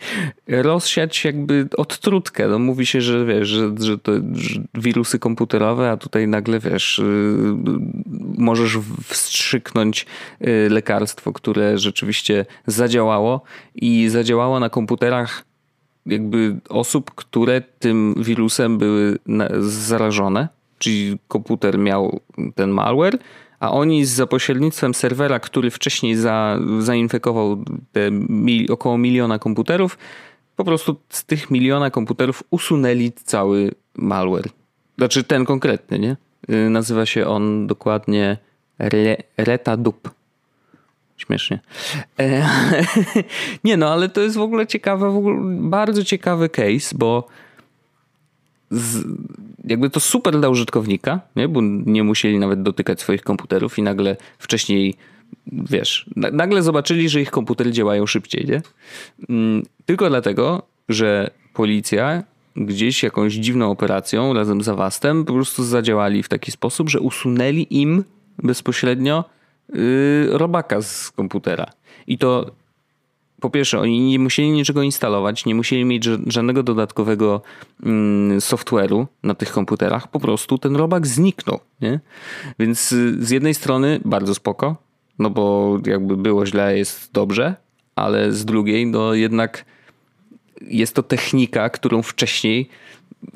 *laughs* rozsiać jakby odtrutkę. No mówi się, że wiesz, że, że to że wirusy komputerowe, a tutaj nagle wiesz, y, możesz wstrzyknąć y, lekarstwo, które rzeczywiście zadziałało i zadziałało na komputerach jakby osób, które tym wirusem były zarażone, czyli komputer miał ten malware, a oni za pośrednictwem serwera, który wcześniej za, zainfekował mil, około miliona komputerów, po prostu z tych miliona komputerów usunęli cały malware. Znaczy ten konkretny, nie? Y, nazywa się on dokładnie Re, Retadup. Śmiesznie. E, *laughs* nie no, ale to jest w ogóle ciekawe, w ogóle bardzo ciekawy case, bo z, jakby to super dla użytkownika, nie? bo nie musieli nawet dotykać swoich komputerów i nagle wcześniej, wiesz, nagle zobaczyli, że ich komputery działają szybciej, nie? Mm, tylko dlatego, że policja gdzieś jakąś dziwną operacją razem z Avastem po prostu zadziałali w taki sposób, że usunęli im bezpośrednio yy, robaka z komputera. I to po pierwsze, oni nie musieli niczego instalować, nie musieli mieć żadnego dodatkowego mm, software'u na tych komputerach, po prostu ten robak zniknął. Nie? Więc y, z jednej strony bardzo spoko, no bo jakby było źle, jest dobrze, ale z drugiej, no jednak jest to technika, którą wcześniej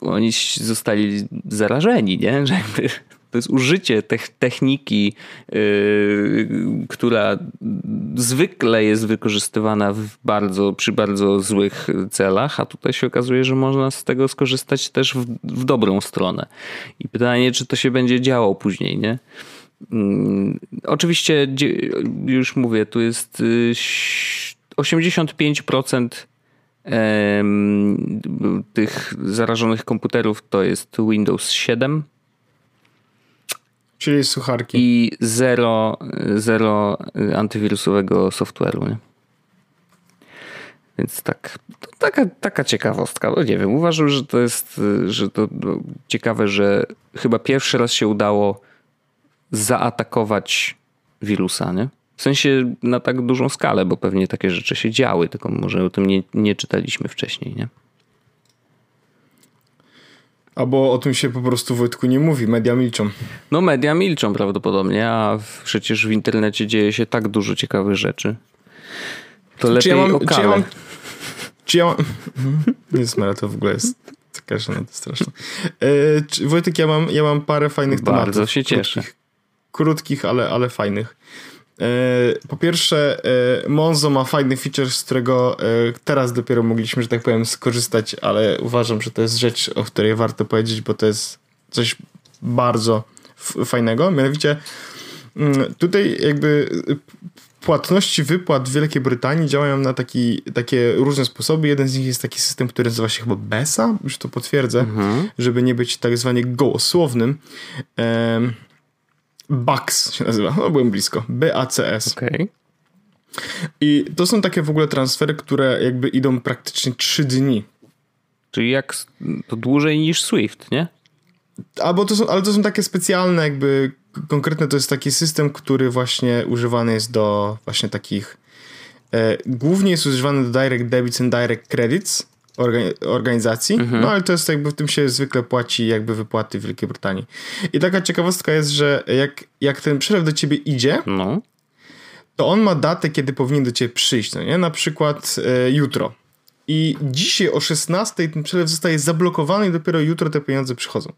oni zostali zarażeni, nie? *laughs* Że jakby to jest użycie techniki, yy, która zwykle jest wykorzystywana w bardzo, przy bardzo złych celach, a tutaj się okazuje, że można z tego skorzystać też w, w dobrą stronę. I pytanie, czy to się będzie działo później, nie? Hmm, oczywiście, już mówię, tu jest 85% yy, tych zarażonych komputerów to jest Windows 7, Czyli sucharki. I zero, zero antywirusowego software'u. Nie? Więc tak, taka, taka ciekawostka. No nie wiem, uważam, że to jest że to no, ciekawe, że chyba pierwszy raz się udało zaatakować wirusa, nie? W sensie na tak dużą skalę, bo pewnie takie rzeczy się działy, tylko może o tym nie, nie czytaliśmy wcześniej, nie? Albo o tym się po prostu Wojtku nie mówi, media milczą. No media milczą prawdopodobnie, a przecież w internecie dzieje się tak dużo ciekawych rzeczy. To czy lepiej ja mam, czy ja mam, czy ja mam... *laughs* Nie smera, to w ogóle jest taka żona straszna. E, Wojtek, ja mam, ja mam parę fajnych Bardzo tematów. Bardzo się cieszę. Krótkich, krótkich ale, ale fajnych. E, po pierwsze, e, Monzo ma fajny feature, z którego e, teraz dopiero mogliśmy, że tak powiem, skorzystać, ale uważam, że to jest rzecz, o której warto powiedzieć, bo to jest coś bardzo fajnego, mianowicie mm, tutaj jakby płatności wypłat w Wielkiej Brytanii działają na taki, takie różne sposoby. Jeden z nich jest taki system, który nazywa się chyba BESA, już to potwierdzę, mhm. żeby nie być tak zwanie gołosłownym. Um, BACS się nazywa, no byłem blisko, BACS. Okay. I to są takie w ogóle transfery, które jakby idą praktycznie 3 dni. Czyli jak to dłużej niż Swift, nie? Albo to są, ale to są takie specjalne jakby konkretne to jest taki system, który właśnie używany jest do właśnie takich e, głównie jest używany do direct debits and direct credits organizacji, mhm. no ale to jest jakby w tym się zwykle płaci jakby wypłaty w Wielkiej Brytanii. I taka ciekawostka jest, że jak, jak ten przelew do ciebie idzie, no. to on ma datę, kiedy powinien do ciebie przyjść, no nie? Na przykład e, jutro. I dzisiaj o 16 ten przelew zostaje zablokowany i dopiero jutro te pieniądze przychodzą.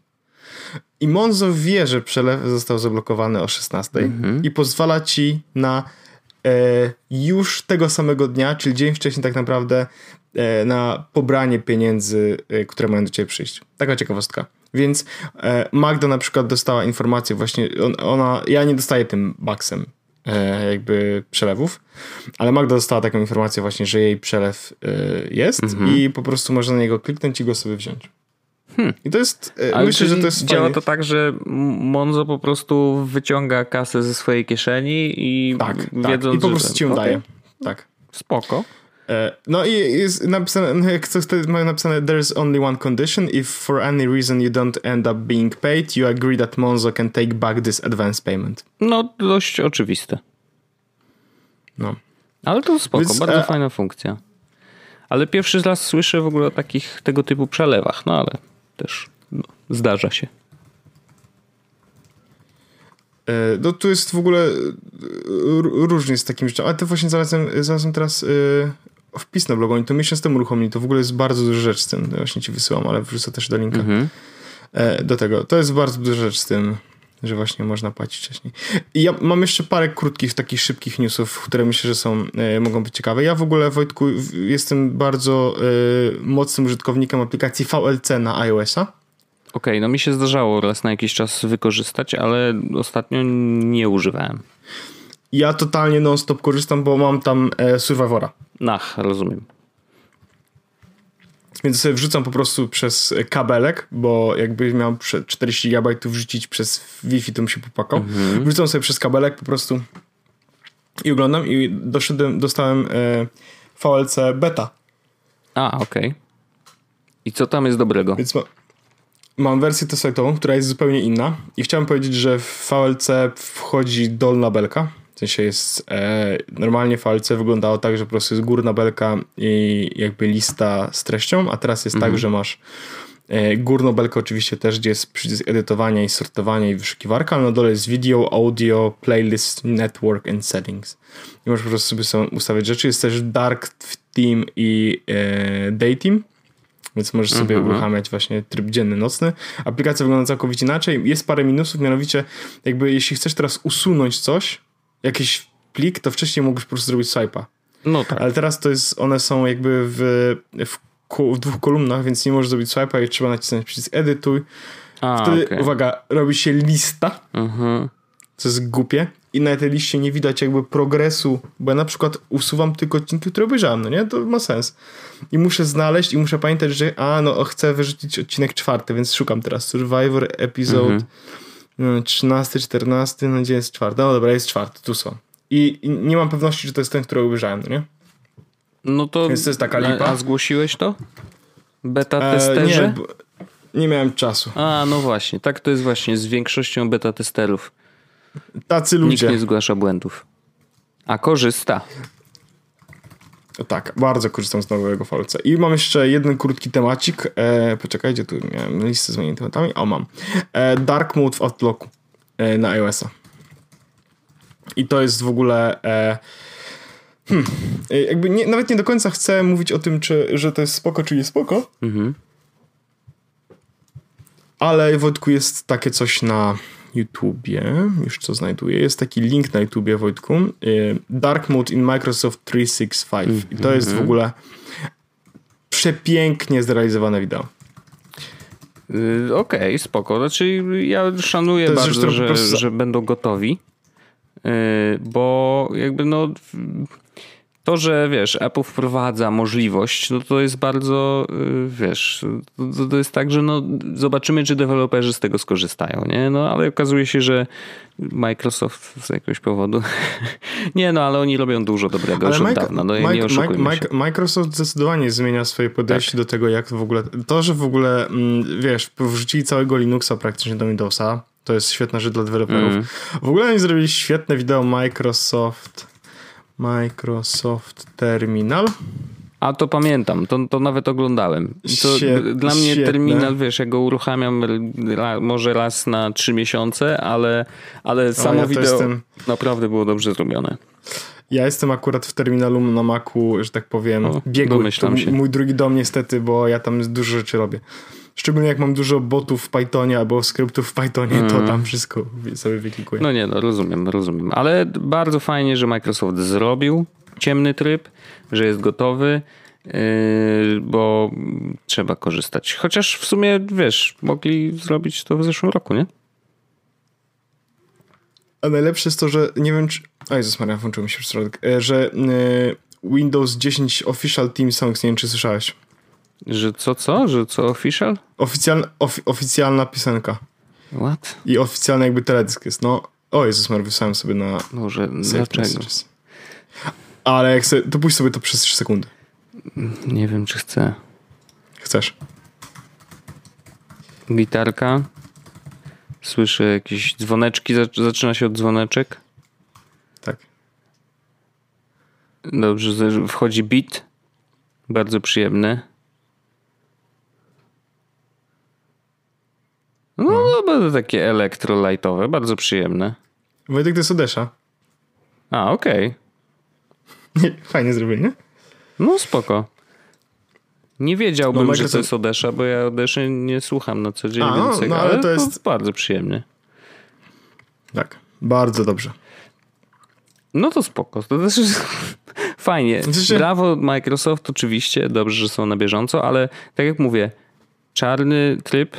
I Monzo wie, że przelew został zablokowany o 16 mhm. i pozwala ci na e, już tego samego dnia, czyli dzień wcześniej tak naprawdę na pobranie pieniędzy, e, które mają do ciebie przyjść. Taka ciekawostka. Więc e, Magda na przykład dostała informację właśnie, on, ona, ja nie dostaję tym baksem e, jakby przelewów, ale Magda dostała taką informację właśnie, że jej przelew e, jest mhm. i po prostu można na niego kliknąć i go sobie wziąć. Hmm. I to jest, e, Ale myślę, że to jest Działa fajnie. to tak, że Monzo po prostu wyciąga kasę ze swojej kieszeni i tak, tak. wiedząc, tak. I po prostu ci ją okay. daje. Tak. Spoko. E, no i jest napisane, no jak coś mają napisane there's only one condition if for any reason you don't end up being paid you agree that Monzo can take back this advance payment. No dość oczywiste. No. Ale to spoko, Więc, bardzo e... fajna funkcja. Ale pierwszy raz słyszę w ogóle o takich tego typu przelewach, no ale też no, zdarza się. E, no tu jest w ogóle różnie z takim rzeczą, ale to właśnie znalazłem, znalazłem teraz wpis na blogu, oni to miesiąc temu uruchomili, to w ogóle jest bardzo duża rzecz z tym, właśnie ci wysyłam, ale wrzucę też do linka mhm. do tego. To jest bardzo duża rzecz z tym, że właśnie można płacić wcześniej. I ja mam jeszcze parę krótkich, takich szybkich newsów, które myślę, że są, mogą być ciekawe. Ja w ogóle, Wojtku, jestem bardzo mocnym użytkownikiem aplikacji VLC na iOS-a Okej, okay, no mi się zdarzało raz na jakiś czas wykorzystać, ale ostatnio nie używałem. Ja totalnie non-stop korzystam, bo mam tam e, Survivora. Ach, rozumiem. Więc sobie wrzucam po prostu przez kabelek, bo jakby miał 40 GB wrzucić przez Wi-Fi, to mi się popłakał. Mhm. Wrzucam sobie przez kabelek po prostu i oglądam i doszedłem, dostałem e, VLC beta. A, okej. Okay. I co tam jest dobrego? Więc ma, Mam wersję testową, która jest zupełnie inna i chciałem powiedzieć, że w VLC wchodzi dolna belka. W sensie jest e, normalnie VLC wyglądało tak, że po prostu jest górna belka i jakby lista z treścią, a teraz jest tak, mhm. tak, że masz e, górną belkę oczywiście też, gdzie jest przycisk edytowania i sortowania i wyszukiwarka, ale na dole jest video, audio, playlist, network and settings. I możesz po prostu sobie, ustawiać rzeczy. Jest też dark theme i e, day theme więc możesz sobie -hmm. uruchamiać właśnie tryb dzienny, nocny. Aplikacja wygląda całkowicie inaczej. Jest parę minusów, mianowicie jakby jeśli chcesz teraz usunąć coś, jakiś plik, to wcześniej mógłbyś po prostu zrobić swipe'a. No tak. Ale teraz to jest, one są jakby w, w, w dwóch kolumnach, więc nie możesz zrobić swipe'a i trzeba nacisnąć przycisk edytuj. A, Wtedy, okay. uwaga, robi się lista, mhm. co jest głupie i na tej liście nie widać jakby progresu, bo ja na przykład usuwam tylko odcinki, które obejrzałem, no nie? To ma sens. I muszę znaleźć i muszę pamiętać, że a, no chcę wyrzucić odcinek czwarty, więc szukam teraz Survivor Episode mhm. 13, 14, no gdzie jest czwarty? No dobra, jest czwarty, tu są. I, I, nie mam pewności, że to jest ten, który obejrzałem, no nie? No to, więc to jest taka lipa. A zgłosiłeś to? Beta testerze? E, nie, nie miałem czasu. A, no właśnie. Tak to jest właśnie z większością beta testerów. Tacy ludzie. Nikt nie zgłasza błędów. A korzysta. Tak, bardzo korzystam z nowego VLC. I mam jeszcze jeden krótki temacik. E, poczekajcie, tu miałem listę z moimi tematami. O, mam. E, dark Mode w Outlooku e, na iOS-a. I to jest w ogóle... E, hmm, e, jakby nie, nawet nie do końca chcę mówić o tym, czy, że to jest spoko, czy nie spoko. Mhm. Ale Wojtku jest takie coś na YouTubie, już co znajduję, jest taki link na YouTubie, Wojtku, y, Dark Mode in Microsoft 365 mm -hmm. i to jest w mhm. ogóle przepięknie zrealizowane wideo. Yy, Okej, okay, spoko. Znaczy ja szanuję bardzo, że, prostu... że będą gotowi, yy, bo jakby no to, że wiesz, Apple wprowadza możliwość, no to jest bardzo, y, wiesz, to, to, jest tak, że no zobaczymy, czy deweloperzy z tego skorzystają, nie? No ale okazuje się, że Microsoft z jakiegoś powodu. *laughs* nie, no ale oni robią dużo dobrego ale już od dawna. No, Mike, Mike, Microsoft zdecydowanie zmienia swoje podejście tak. do tego, jak w ogóle. To, że w ogóle, mm, wiesz, wrzucili całego Linuxa praktycznie do Windowsa, to jest świetna rzecz dla deweloperów. Mm. W ogóle oni zrobili świetne wideo Microsoft Microsoft Terminal. A to pamiętam, to, to nawet oglądałem. To dla mnie świetne. terminal, wiesz, ja go uruchamiam może raz na trzy miesiące, ale, ale samo ja wideo jestem... naprawdę było dobrze zrobione. Ja jestem akurat w terminalu na Macu, że tak powiem, o, biegu. To się. mój drugi dom niestety, bo ja tam dużo rzeczy robię. Szczególnie jak mam dużo botów w Pythonie albo skryptów w Pythonie, mm. to tam wszystko sobie wyklikuję. No nie, no rozumiem, rozumiem. Ale bardzo fajnie, że Microsoft zrobił ciemny tryb, że jest gotowy, yy, bo trzeba korzystać. Chociaż w sumie, wiesz, mogli zrobić to w zeszłym roku, nie? A najlepsze jest to, że nie wiem czy... O Jezus Maria, włączył mi się w środek. E, że yy, Windows 10 Official Team Songs, nie wiem czy słyszałeś. Że co, co? Że co official? Oficjalna, ofi oficjalna piosenka. What? I oficjalny jakby teledysk jest. No, o Jezus Mar, wysłałem sobie na Może, dlaczego? Messages. Ale jak sobie, to pójść sobie to przez 3 sekundy. Nie wiem, czy chcę. Chcesz. Gitarka. Słyszę jakieś dzwoneczki, zaczyna się od dzwoneczek. Tak. Dobrze, wchodzi beat. Bardzo przyjemny. No, no będą takie elektrolightowe, bardzo przyjemne. Wojtek to jest Odesza. A, okej. Okay. Fajnie zrobienie. nie? No spoko. Nie wiedziałbym, no, że to jest Odesza, bo ja Odeszy nie słucham na co dzień, A, no, więc no, ale, ale to jest bardzo przyjemny. Tak, bardzo dobrze. No to spoko. To też jest *laughs* fajnie. Znaczy... Brawo Microsoft oczywiście, dobrze, że są na bieżąco, ale tak jak mówię, czarny tryb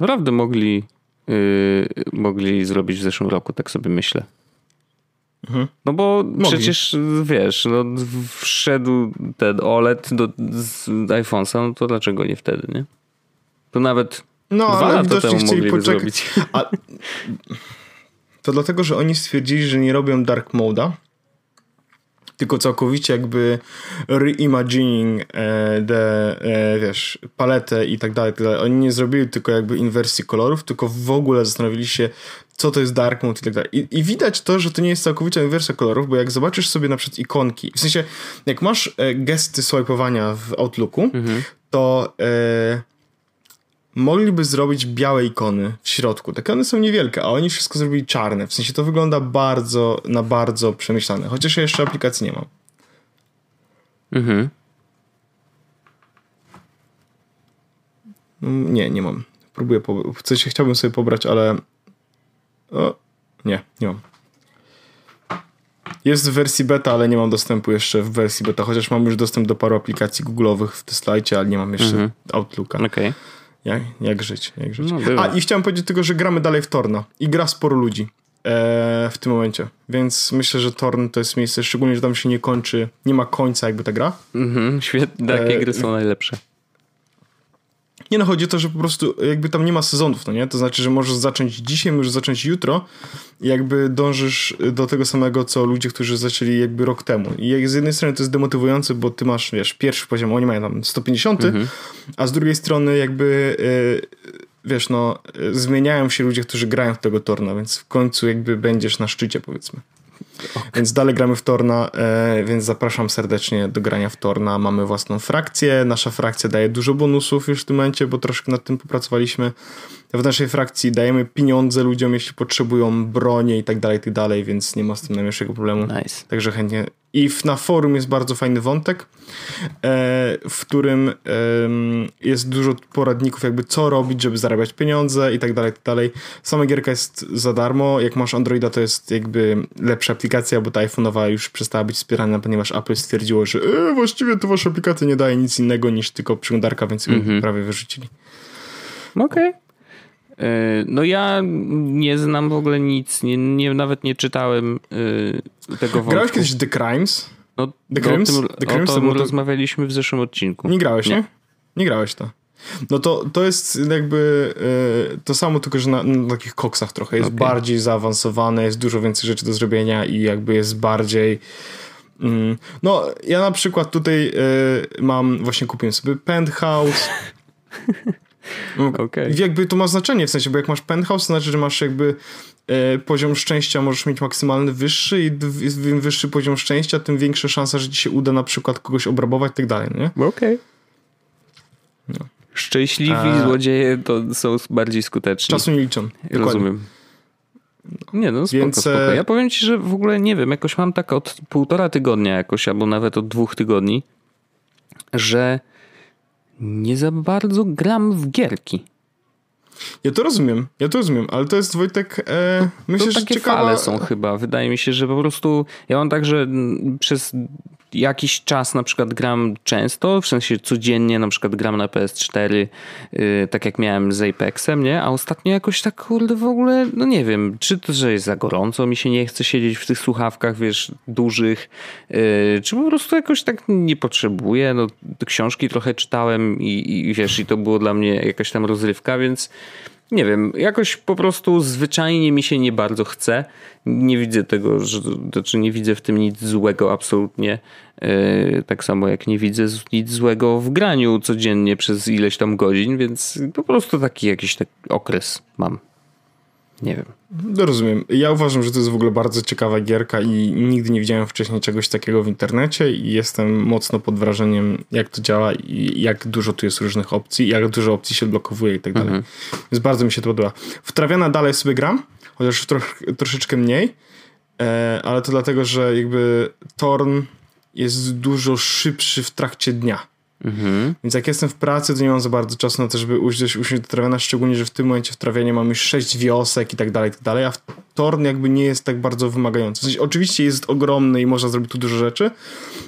Naprawdę mogli, yy, mogli zrobić w zeszłym roku, tak sobie myślę. Mhm. No bo mogli. przecież wiesz, no, wszedł ten OLED do, z iPhone'a, no to dlaczego nie wtedy, nie? To nawet no, dwa ale lata temu mogli zrobić. A, *laughs* to dlatego, że oni stwierdzili, że nie robią dark moda tylko całkowicie jakby reimagining the, e, wiesz, paletę i tak dalej, tak dalej. Oni nie zrobili tylko jakby inwersji kolorów, tylko w ogóle zastanowili się, co to jest dark mode i tak dalej. I, I, widać to, że to nie jest całkowicie inwersja kolorów, bo jak zobaczysz sobie na przykład ikonki, w sensie, jak masz e, gesty swipeowania w Outlooku, mhm. to e, mogliby zrobić białe ikony w środku. Takie one są niewielkie, a oni wszystko zrobili czarne. W sensie to wygląda bardzo, na bardzo przemyślane. Chociaż ja jeszcze aplikacji nie mam. Mhm. Mm, nie, nie mam. Próbuję, po... coś chciałbym sobie pobrać, ale o, nie, nie mam. Jest w wersji beta, ale nie mam dostępu jeszcze w wersji beta, chociaż mam już dostęp do paru aplikacji Google'owych w Teslajcie, ale nie mam jeszcze mhm. Outlooka. Okej. Okay. Jak, jak żyć, jak żyć. No, A i chciałem powiedzieć tylko, że gramy dalej w Torno i gra sporo ludzi e, w tym momencie, więc myślę, że Torn to jest miejsce, szczególnie, że tam się nie kończy, nie ma końca jakby ta gra. Mhm, świetnie, takie e, gry są najlepsze. Nie no, chodzi o to, że po prostu jakby tam nie ma sezonów, no nie? To znaczy, że możesz zacząć dzisiaj, możesz zacząć jutro i jakby dążysz do tego samego, co ludzie, którzy zaczęli jakby rok temu. I z jednej strony to jest demotywujące, bo ty masz, wiesz, pierwszy poziom, oni mają tam 150, mhm. a z drugiej strony jakby yy, wiesz, no zmieniają się ludzie, którzy grają w tego torna, więc w końcu jakby będziesz na szczycie, powiedzmy. Okay. Więc dalej gramy w Torna, e, więc zapraszam serdecznie do grania w Torna. Mamy własną frakcję. Nasza frakcja daje dużo bonusów już w tym momencie, bo troszkę nad tym popracowaliśmy w naszej frakcji dajemy pieniądze ludziom, jeśli potrzebują broni i tak dalej, i tak dalej, więc nie ma z tym najmniejszego problemu. Nice. Także chętnie. I na forum jest bardzo fajny wątek, e, w którym jest dużo poradników, jakby co robić, żeby zarabiać pieniądze i tak dalej, i tak dalej. Sama gierka jest za darmo. Jak masz Androida, to jest jakby lepsza aplikacja, bo ta iPhone'owa już przestała być wspierana, ponieważ Apple stwierdziło, że e, właściwie to wasza aplikacja nie daje nic innego niż tylko przeglądarka, więc mm -hmm. prawie wyrzucili. Okej. Okay. No ja nie znam w ogóle nic, nie, nie nawet nie czytałem yy, tego wątku. Grałeś kiedyś The Crimes? No, The Crimes? O tym, The Crimes o tym to rozmawialiśmy w zeszłym odcinku. Nie grałeś, nie? Nie, nie grałeś to. No to, to jest jakby yy, to samo, tylko że na, na takich koksach trochę. Jest okay. bardziej zaawansowane, jest dużo więcej rzeczy do zrobienia i jakby jest bardziej... Mm, no, ja na przykład tutaj yy, mam, właśnie kupiłem sobie penthouse. *laughs* okay. Jakby to ma znaczenie, w sensie, bo jak masz penthouse, to znaczy, że masz jakby e, poziom szczęścia możesz mieć maksymalny wyższy i im wyższy poziom szczęścia, tym większa szansa, że ci się uda na przykład kogoś obrabować i tak dalej, nie? Okej. Okay. No. Szczęśliwi A... złodzieje to są bardziej skuteczni. Czasu nie liczą. Dokładnie. Rozumiem. Nie, no spoko, Więc... spoko. Ja powiem ci, że w ogóle nie wiem, jakoś mam tak od półtora tygodnia jakoś, albo nawet od dwóch tygodni, że nie za bardzo gram w gierki. Ja to rozumiem, ja to rozumiem, ale to jest Wojtek, e, myślę, to że takie ciekawa... fale są chyba. Wydaje mi się, że po prostu ja mam tak, że przez jakiś czas na przykład gram często, w sensie codziennie na przykład gram na PS4, yy, tak jak miałem z Apexem, nie? A ostatnio jakoś tak kurde w ogóle, no nie wiem, czy to, że jest za gorąco, mi się nie chce siedzieć w tych słuchawkach, wiesz, dużych, yy, czy po prostu jakoś tak nie potrzebuję, no książki trochę czytałem i, i wiesz, i to było dla mnie jakaś tam rozrywka, więc nie wiem, jakoś po prostu zwyczajnie mi się nie bardzo chce. Nie widzę tego, że, znaczy nie widzę w tym nic złego absolutnie. Yy, tak samo jak nie widzę nic złego w graniu codziennie przez ileś tam godzin, więc po prostu taki jakiś tak okres mam. Nie wiem. No rozumiem. Ja uważam, że to jest w ogóle bardzo ciekawa gierka i nigdy nie widziałem wcześniej czegoś takiego w internecie i jestem mocno pod wrażeniem, jak to działa i jak dużo tu jest różnych opcji, jak dużo opcji się blokowuje i tak dalej. Mhm. Więc bardzo mi się to podoba. W Trawiana dalej sobie gram, chociaż troch, troszeczkę mniej, e, ale to dlatego, że jakby Torn jest dużo szybszy w trakcie dnia. Mhm. Więc jak jestem w pracy, to nie mam za bardzo czasu na to, żeby usiąść, usiąść do trawiana, szczególnie, że w tym momencie w trawianie mam już sześć wiosek i tak dalej, i tak dalej, a w Torn jakby nie jest tak bardzo wymagający. W sensie, oczywiście jest ogromny i można zrobić tu dużo rzeczy,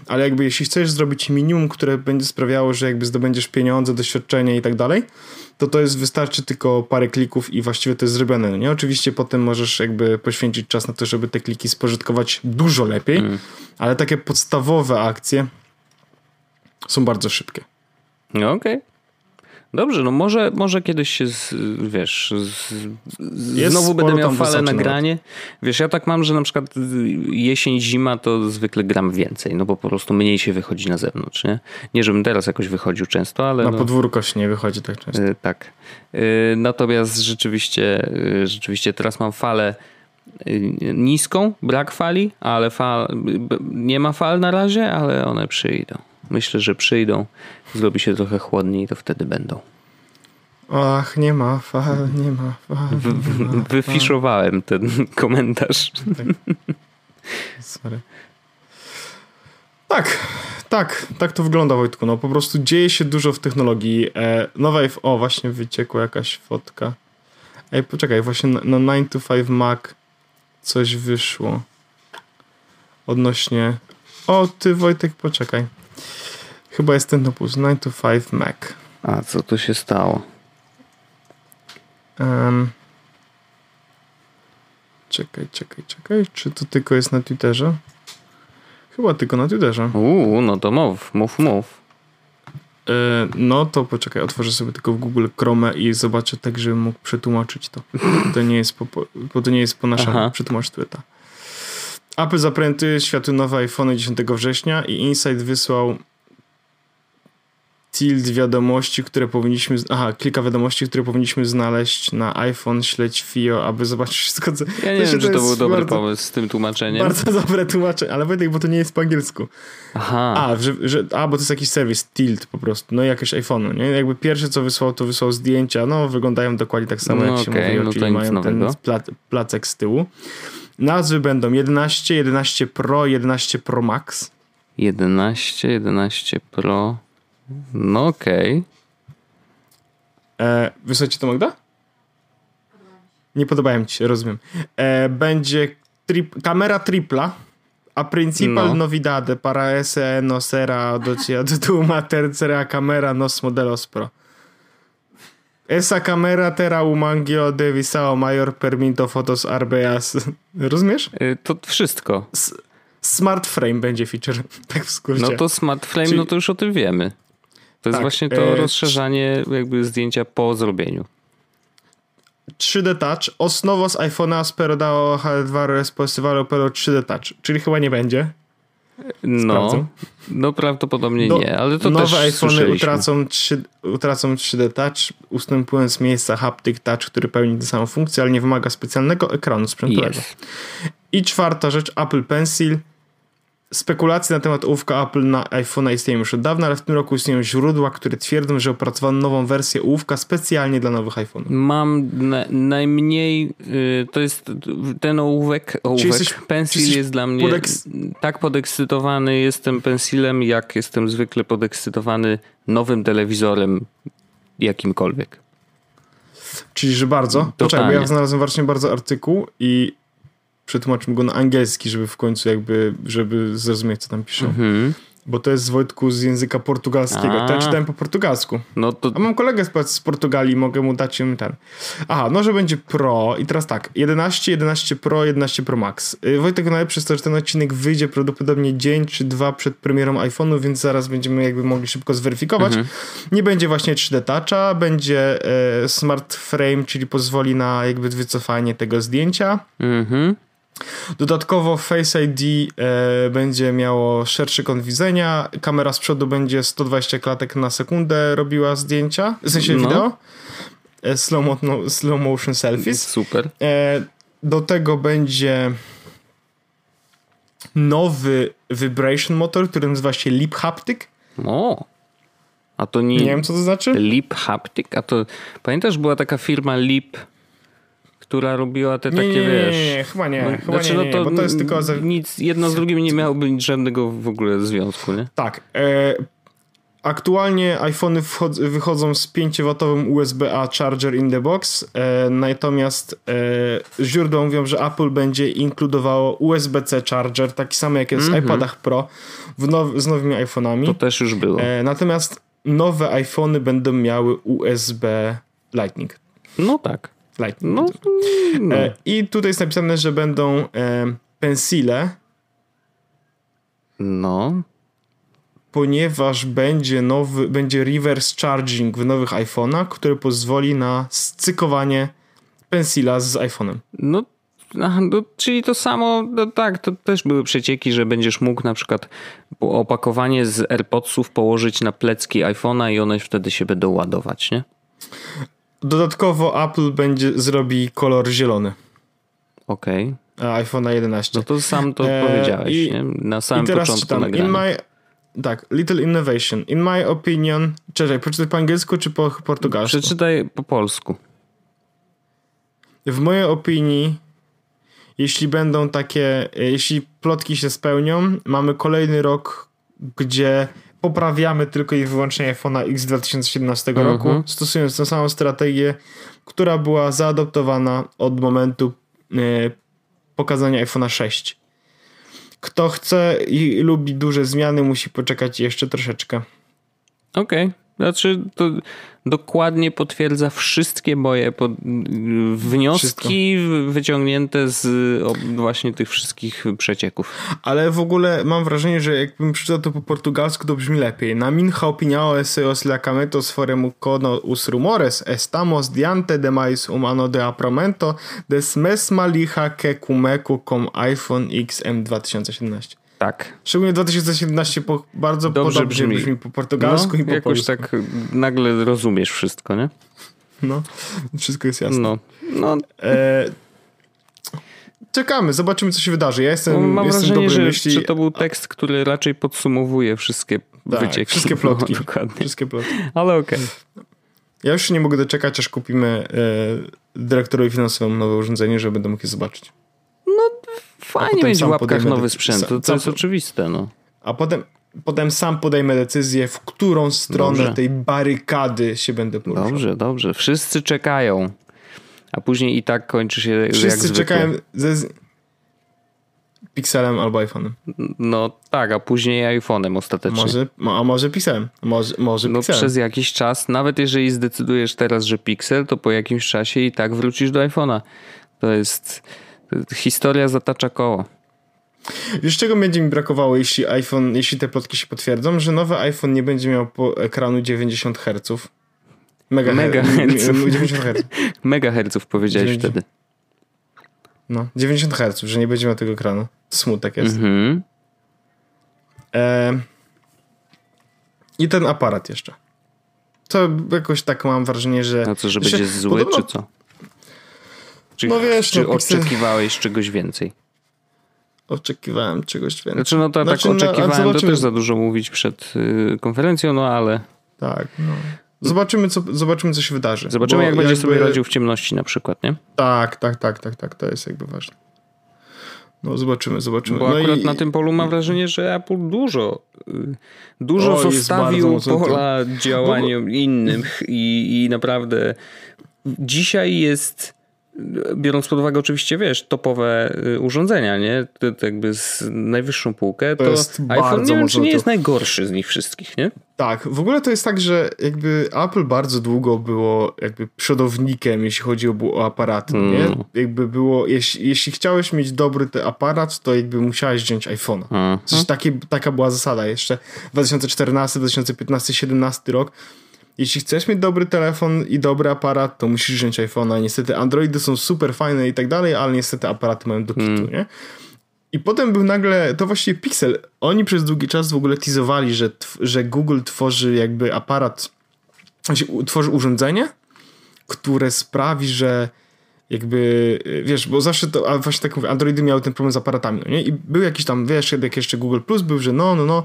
ale jakby jeśli chcesz zrobić minimum, które będzie sprawiało, że jakby zdobędziesz pieniądze, doświadczenie i tak dalej, to to jest, wystarczy tylko parę klików i właściwie to jest zrobione, no nie? Oczywiście potem możesz jakby poświęcić czas na to, żeby te kliki spożytkować dużo lepiej, mm. ale takie podstawowe akcje są bardzo szybkie. No okej. Okay. Dobrze, no może, może kiedyś się, z, wiesz, z, znowu będę miał falę nagranie. Wiesz, ja tak mam, że na przykład jesień, zima to zwykle gram więcej, no bo po prostu mniej się wychodzi na zewnątrz, nie? Nie, żebym teraz jakoś wychodził często, ale... Na no, podwórko się nie wychodzi tak często. Y, tak. Y, natomiast rzeczywiście, y, rzeczywiście teraz mam falę niską, brak fali, ale fal, nie ma fal na razie, ale one przyjdą. Myślę, że przyjdą, zrobi się trochę chłodniej, to wtedy będą. Ach, nie ma fal, nie ma fal. Nie ma Wyfiszowałem ten komentarz. Tak. Sorry. Tak, tak, tak to wygląda Wojtku. No po prostu dzieje się dużo w technologii. E, nowa, o właśnie wyciekła jakaś fotka. Ej, poczekaj, właśnie na, na 9 to 5 Mac coś wyszło. Odnośnie... O, ty Wojtek, poczekaj. Chyba jest ten opus 9 to 5 Mac. A co tu się stało? Um, czekaj, czekaj, czekaj. Czy to tylko jest na Twitterze? Chyba tylko na Twitterze. Uuu, no to mów, mów, mów. E, no to poczekaj, otworzę sobie tylko w Google Chrome i zobaczę tak, żebym mógł przetłumaczyć to. To nie jest po, bo to nie jest po naszemu przetłumacz Twitter. Apple zaprezentuje światu nowe iPhone 10 września i Insight wysłał tilt wiadomości, które powinniśmy. Aha, kilka wiadomości, które powinniśmy znaleźć na iPhone, śledź FIO, aby zobaczyć wszystko, co. Ja nie wiem, czy to był dobry bardzo, pomysł z tym tłumaczeniem. Bardzo *laughs* dobre tłumaczenie, ale Wojtek, bo to nie jest po angielsku. Aha. A, że, że, a bo to jest jakiś serwis, Tilt po prostu, no jakieś iPhone'u, nie? Jakby pierwsze, co wysłał, to wysłał zdjęcia, no wyglądają dokładnie tak samo, no, jak okay, się mówi, no czyli mają ten placek z tyłu. Nazwy będą 11, 11 Pro, 11 Pro Max. 11, 11 Pro. No okej. Okay. E, wysłuchajcie to Magda? Nie podobają ci się, rozumiem. E, będzie trip, kamera tripla, a principal no. novidade para ese no sera do tu uma tercera camera nos modelos pro. Esa camera terra umangio de visao mayor permito fotos arbeas. *laughs* Rozumiesz? Y, to wszystko. S smart frame będzie feature, *laughs* tak w skrócie. No to smart frame, Czyli... no to już o tym wiemy. To jest tak, właśnie to e... rozszerzanie jakby zdjęcia po zrobieniu. 3D Touch, osnowo z iPhone'a spero dało H2 responsivalu pero 3D Touch, czyli chyba nie będzie. No, no prawdopodobnie no, nie, ale to nowe też iPhony utracą, 3, utracą 3D Touch, ustępując z miejsca Haptic Touch, który pełni tę samą funkcję, ale nie wymaga specjalnego ekranu sprzętowego. Yes. I czwarta rzecz, Apple Pencil. Spekulacje na temat ołówka Apple na iPhone'a istnieją już od dawna, ale w tym roku istnieją źródła, które twierdzą, że opracowano nową wersję ołówka specjalnie dla nowych iPhone'ów. Mam na, najmniej, yy, to jest ten ołówek, ołówek Pencil jest dla mnie podeks... tak podekscytowany jestem Pencilem, jak jestem zwykle podekscytowany nowym telewizorem jakimkolwiek. Czyli, że bardzo? Poczekaj, bo ja znalazłem właśnie bardzo artykuł i przetłumaczymy go na angielski, żeby w końcu jakby, żeby zrozumieć, co tam piszą. Mhm. Bo to jest z Wojtku z języka portugalskiego. To ja czytałem po portugalsku. No to... A mam kolegę z, z Portugalii, mogę mu dać im ten. Aha, no, że będzie Pro i teraz tak, 11, 11 Pro, 11 Pro Max. Y, Wojtek, najlepsze jest to, że ten odcinek wyjdzie prawdopodobnie dzień czy dwa przed premierą iPhone'u, więc zaraz będziemy jakby mogli szybko zweryfikować. Mhm. Nie będzie właśnie 3D Toucha, będzie e, Smart Frame, czyli pozwoli na jakby wycofanie tego zdjęcia. Mhm. Dodatkowo Face ID e, będzie miało szerszy kąt widzenia, kamera z przodu będzie 120 klatek na sekundę robiła zdjęcia, w sensie no. wideo. E, slow, mo no, slow motion selfies. Super. E, do tego będzie nowy vibration motor, który nazywa się Lip Haptic. O. A to nie. Nie wiem, co to znaczy. Lip Haptic? A to pamiętasz, była taka firma Lip która robiła te nie, takie, nie, nie, wiesz... Nie, nie, chyba nie, no, chyba znaczy, nie, nie, no to, to jest tylko... Nic, jedno z drugim nie miałoby żadnego w ogóle związku, nie? Tak. E, aktualnie iPhony wychodzą z 5W USB-A charger in the box, e, natomiast e, źródła mówią, że Apple będzie inkludowało USB-C charger, taki sam jak jest mm -hmm. w iPadach Pro now, z nowymi iPhone'ami. To też już było. E, natomiast nowe iPhony będą miały USB Lightning. No tak. Lightning. No, no. E, I tutaj jest napisane, że będą e, pensile. No. Ponieważ będzie nowy, będzie reverse charging w nowych iPhone'ach, który pozwoli na scykowanie pensila z iPhone'em. No, no, czyli to samo, no tak, to też były przecieki, że będziesz mógł na przykład opakowanie z AirPodsów położyć na plecki iPhone'a i one wtedy się będą ładować, nie? Dodatkowo Apple będzie zrobi kolor zielony. Okej. Okay. iPhone 11. No to sam to e, powiedziałeś, i, nie? Na samym i teraz początku czytam, nagrania. In my, tak, little innovation. In my opinion... Czekaj, przeczytaj po angielsku czy po portugalsku? Przeczytaj po polsku. W mojej opinii, jeśli będą takie, jeśli plotki się spełnią, mamy kolejny rok, gdzie poprawiamy tylko i wyłącznie iPhone'a X 2017 mhm. roku, stosując tę samą strategię, która była zaadoptowana od momentu e, pokazania iPhone'a 6. Kto chce i lubi duże zmiany, musi poczekać jeszcze troszeczkę. Okej. Okay. Znaczy, to dokładnie potwierdza wszystkie moje pod... wnioski Wszystko. wyciągnięte z właśnie tych wszystkich przecieków. Ale w ogóle mam wrażenie, że jakbym przeczytał to po portugalsku, to brzmi lepiej. Na minha opinião es os lacamentos forem cono us rumores estamos diante de mais um ano de apramento des mesma licha que cumeco com iPhone XM 2017. Tak. Szczególnie 2017 po, bardzo Dobrze podobnie brzmi. brzmi po portugalsku no, i po jakoś polsku. tak nagle rozumiesz wszystko, nie? No, wszystko jest jasne. No. no. E, czekamy, zobaczymy co się wydarzy. Ja jestem, no, mam jestem wrażenie, że, myśli. że to był tekst, który raczej podsumowuje wszystkie tak, wycieki. Wszystkie plotki. No, dokładnie. Wszystkie plotki. Ale okej. Okay. Ja już nie mogę doczekać, aż kupimy e, dyrektorowi finansowemu nowe urządzenie, żeby będę mógł je zobaczyć. Fajnie mieć w łapkach nowy sprzęt, to, to jest oczywiste. No. A potem, potem sam podejmę decyzję, w którą stronę dobrze. tej barykady się będę poruszał. Dobrze, dobrze. Wszyscy czekają. A później i tak kończy się Wszyscy jak czekają ze, Pixelem albo iPhone'em. No tak, a później iPhone'em ostatecznie. Może, a może Pixelem. Może, może no Pixelem. przez jakiś czas, nawet jeżeli zdecydujesz teraz, że Pixel, to po jakimś czasie i tak wrócisz do iPhone'a. To jest... Historia zatacza koło. Wiesz, czego będzie mi brakowało, jeśli iPhone, jeśli te plotki się potwierdzą, że nowy iPhone nie będzie miał ekranu 90 Hz. Mega, *laughs* Mega herców. 90 Hz. Megaherców powiedziałeś 90. wtedy. No, 90 Hz, że nie będzie miał tego ekranu. Smutek jest. Mhm. E... I ten aparat jeszcze. To jakoś tak mam wrażenie, że... A co, że będzie zły, podobno... czy co? Czy, no wiesz, czy no, oczekiwałeś czegoś więcej? Oczekiwałem czegoś więcej. Znaczy, no to tak znaczy, tak oczekiwałem, no, to też za dużo mówić przed y, konferencją, no ale... Tak, no. Zobaczymy co, zobaczymy, co się wydarzy. Zobaczymy, jak będzie sobie radził w ciemności na przykład, nie? Tak, tak, tak, tak, tak. To jest jakby ważne. No zobaczymy, zobaczymy. Bo no akurat i... na tym polu mam wrażenie, że Apple dużo y, dużo o, zostawił pola działaniom innym i, i naprawdę dzisiaj jest biorąc pod uwagę oczywiście, wiesz, topowe y, urządzenia, nie? To, to jakby z najwyższą półkę, to, to jest iPhone nie wiem, czy nie jest najgorszy z nich wszystkich, nie? Tak, w ogóle to jest tak, że jakby Apple bardzo długo było jakby przodownikiem, jeśli chodzi o, o aparaty, mm. nie? Jakby było, jeśli, jeśli chciałeś mieć dobry ten aparat, to jakby musiałeś wziąć iPhone'a. Mm. Taki, taka była zasada jeszcze 2014, 2015, 2017 rok jeśli chcesz mieć dobry telefon i dobry aparat, to musisz wziąć iPhone'a. Niestety Androidy są super fajne i tak dalej, ale niestety aparaty mają do kitu, mm. nie? I potem był nagle, to właściwie Pixel, oni przez długi czas w ogóle teasowali, że, że Google tworzy jakby aparat, tworzy urządzenie, które sprawi, że jakby, wiesz, bo zawsze to, a właśnie tak mówię, Androidy miały ten problem z aparatami, no nie? I był jakiś tam, wiesz, jak jeszcze Google Plus był, że no, no, no,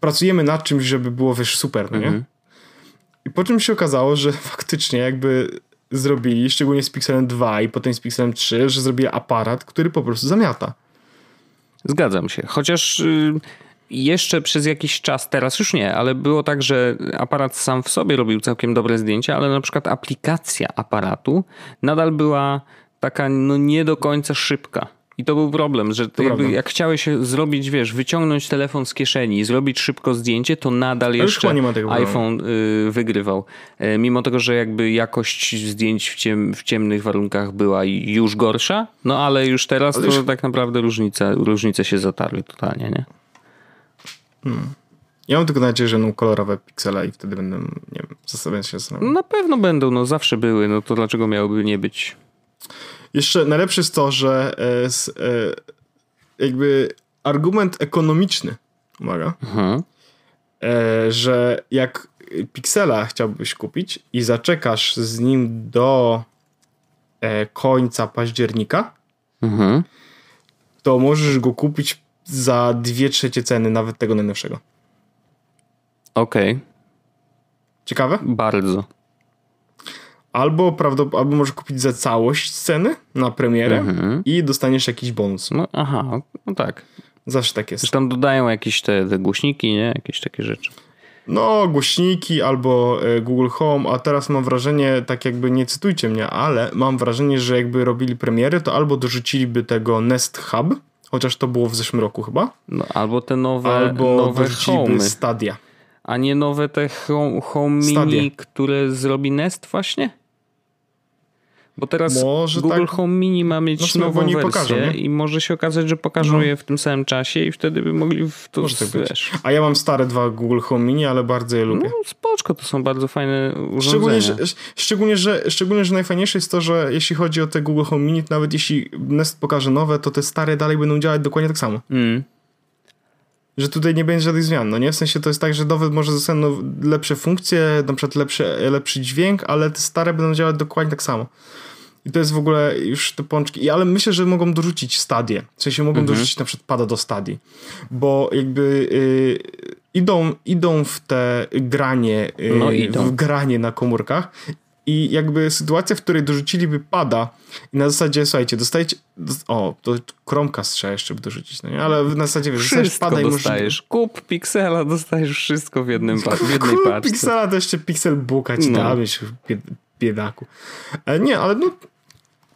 pracujemy nad czymś, żeby było, wiesz, super, no nie? Mm -hmm. I po czym się okazało, że *laughs* faktycznie jakby zrobili, szczególnie z Pixelem 2 i potem z Pixelem 3, że zrobili aparat, który po prostu zamiata. Zgadzam się. Chociaż y, jeszcze przez jakiś czas, teraz już nie, ale było tak, że aparat sam w sobie robił całkiem dobre zdjęcia, ale na przykład aplikacja aparatu nadal była taka no nie do końca szybka. I to był problem, że jakby jak chciałeś zrobić, wiesz, wyciągnąć telefon z kieszeni i zrobić szybko zdjęcie, to nadal jeszcze iPhone y, wygrywał. E, mimo tego, że jakby jakość zdjęć w, ciem, w ciemnych warunkach była już gorsza, no ale już teraz ale to już... tak naprawdę różnice, różnice się zatarły totalnie, nie? Hmm. Ja mam tylko nadzieję, że będą kolorowe piksele i wtedy będę, nie wiem, zastanawiać się zastanawiać. Na pewno będą, no zawsze były, no to dlaczego miałyby nie być? Jeszcze najlepszy jest to, że e, e, jakby argument ekonomiczny, uwaga, mhm. e, że jak Pixela chciałbyś kupić i zaczekasz z nim do końca października, mhm. to możesz go kupić za dwie trzecie ceny nawet tego najnowszego. Okej. Okay. Ciekawe? Bardzo albo, albo możesz kupić za całość sceny na premierę mhm. i dostaniesz jakiś bonus. No, aha, no tak. Zawsze tak jest. Zresztą dodają jakieś te, te głośniki, nie? Jakieś takie rzeczy. No, głośniki albo e, Google Home, a teraz mam wrażenie, tak jakby nie cytujcie mnie, ale mam wrażenie, że jakby robili premiery, to albo dorzuciliby tego Nest Hub, chociaż to było w zeszłym roku chyba. No, albo te nowe, albo nowe dorzuciliby Stadia. A nie nowe te Home, home Mini, które zrobi Nest właśnie? Bo teraz może Google tak... Home Mini ma mieć no, nową wersję pokażą, i może się okazać, że pokażą no. je w tym samym czasie i wtedy by mogli w to może tak wiesz. A ja mam stare dwa Google Home Mini, ale bardzo je lubię. No spoczko, to są bardzo fajne urządzenia. Szczególnie że, szczególnie, że, szczególnie, że najfajniejsze jest to, że jeśli chodzi o te Google Home Mini, nawet jeśli Nest pokaże nowe, to te stare dalej będą działać dokładnie tak samo. Mm że tutaj nie będzie żadnych zmian, no nie? W sensie to jest tak, że nowe może zostaną lepsze funkcje, na przykład lepszy, lepszy dźwięk, ale te stare będą działać dokładnie tak samo. I to jest w ogóle już te pączki. I, ale myślę, że mogą dorzucić stadię. W sensie mogą mhm. dorzucić na przykład pada do stadii. Bo jakby y, idą, idą w te granie, y, no, idą. w granie na komórkach i jakby sytuacja, w której dorzuciliby pada i na zasadzie, słuchajcie, dostajecie, o, to Chromecast trzeba jeszcze by dorzucić, no nie? Ale na zasadzie, wiesz, dostajesz pada i dostajesz. Możesz... Kup Pixela, *laughs* dostajesz wszystko w jednym w jednej Kup paczce. Pixela to jeszcze Pixel Booka ci no. da, biedaku. E, nie, ale no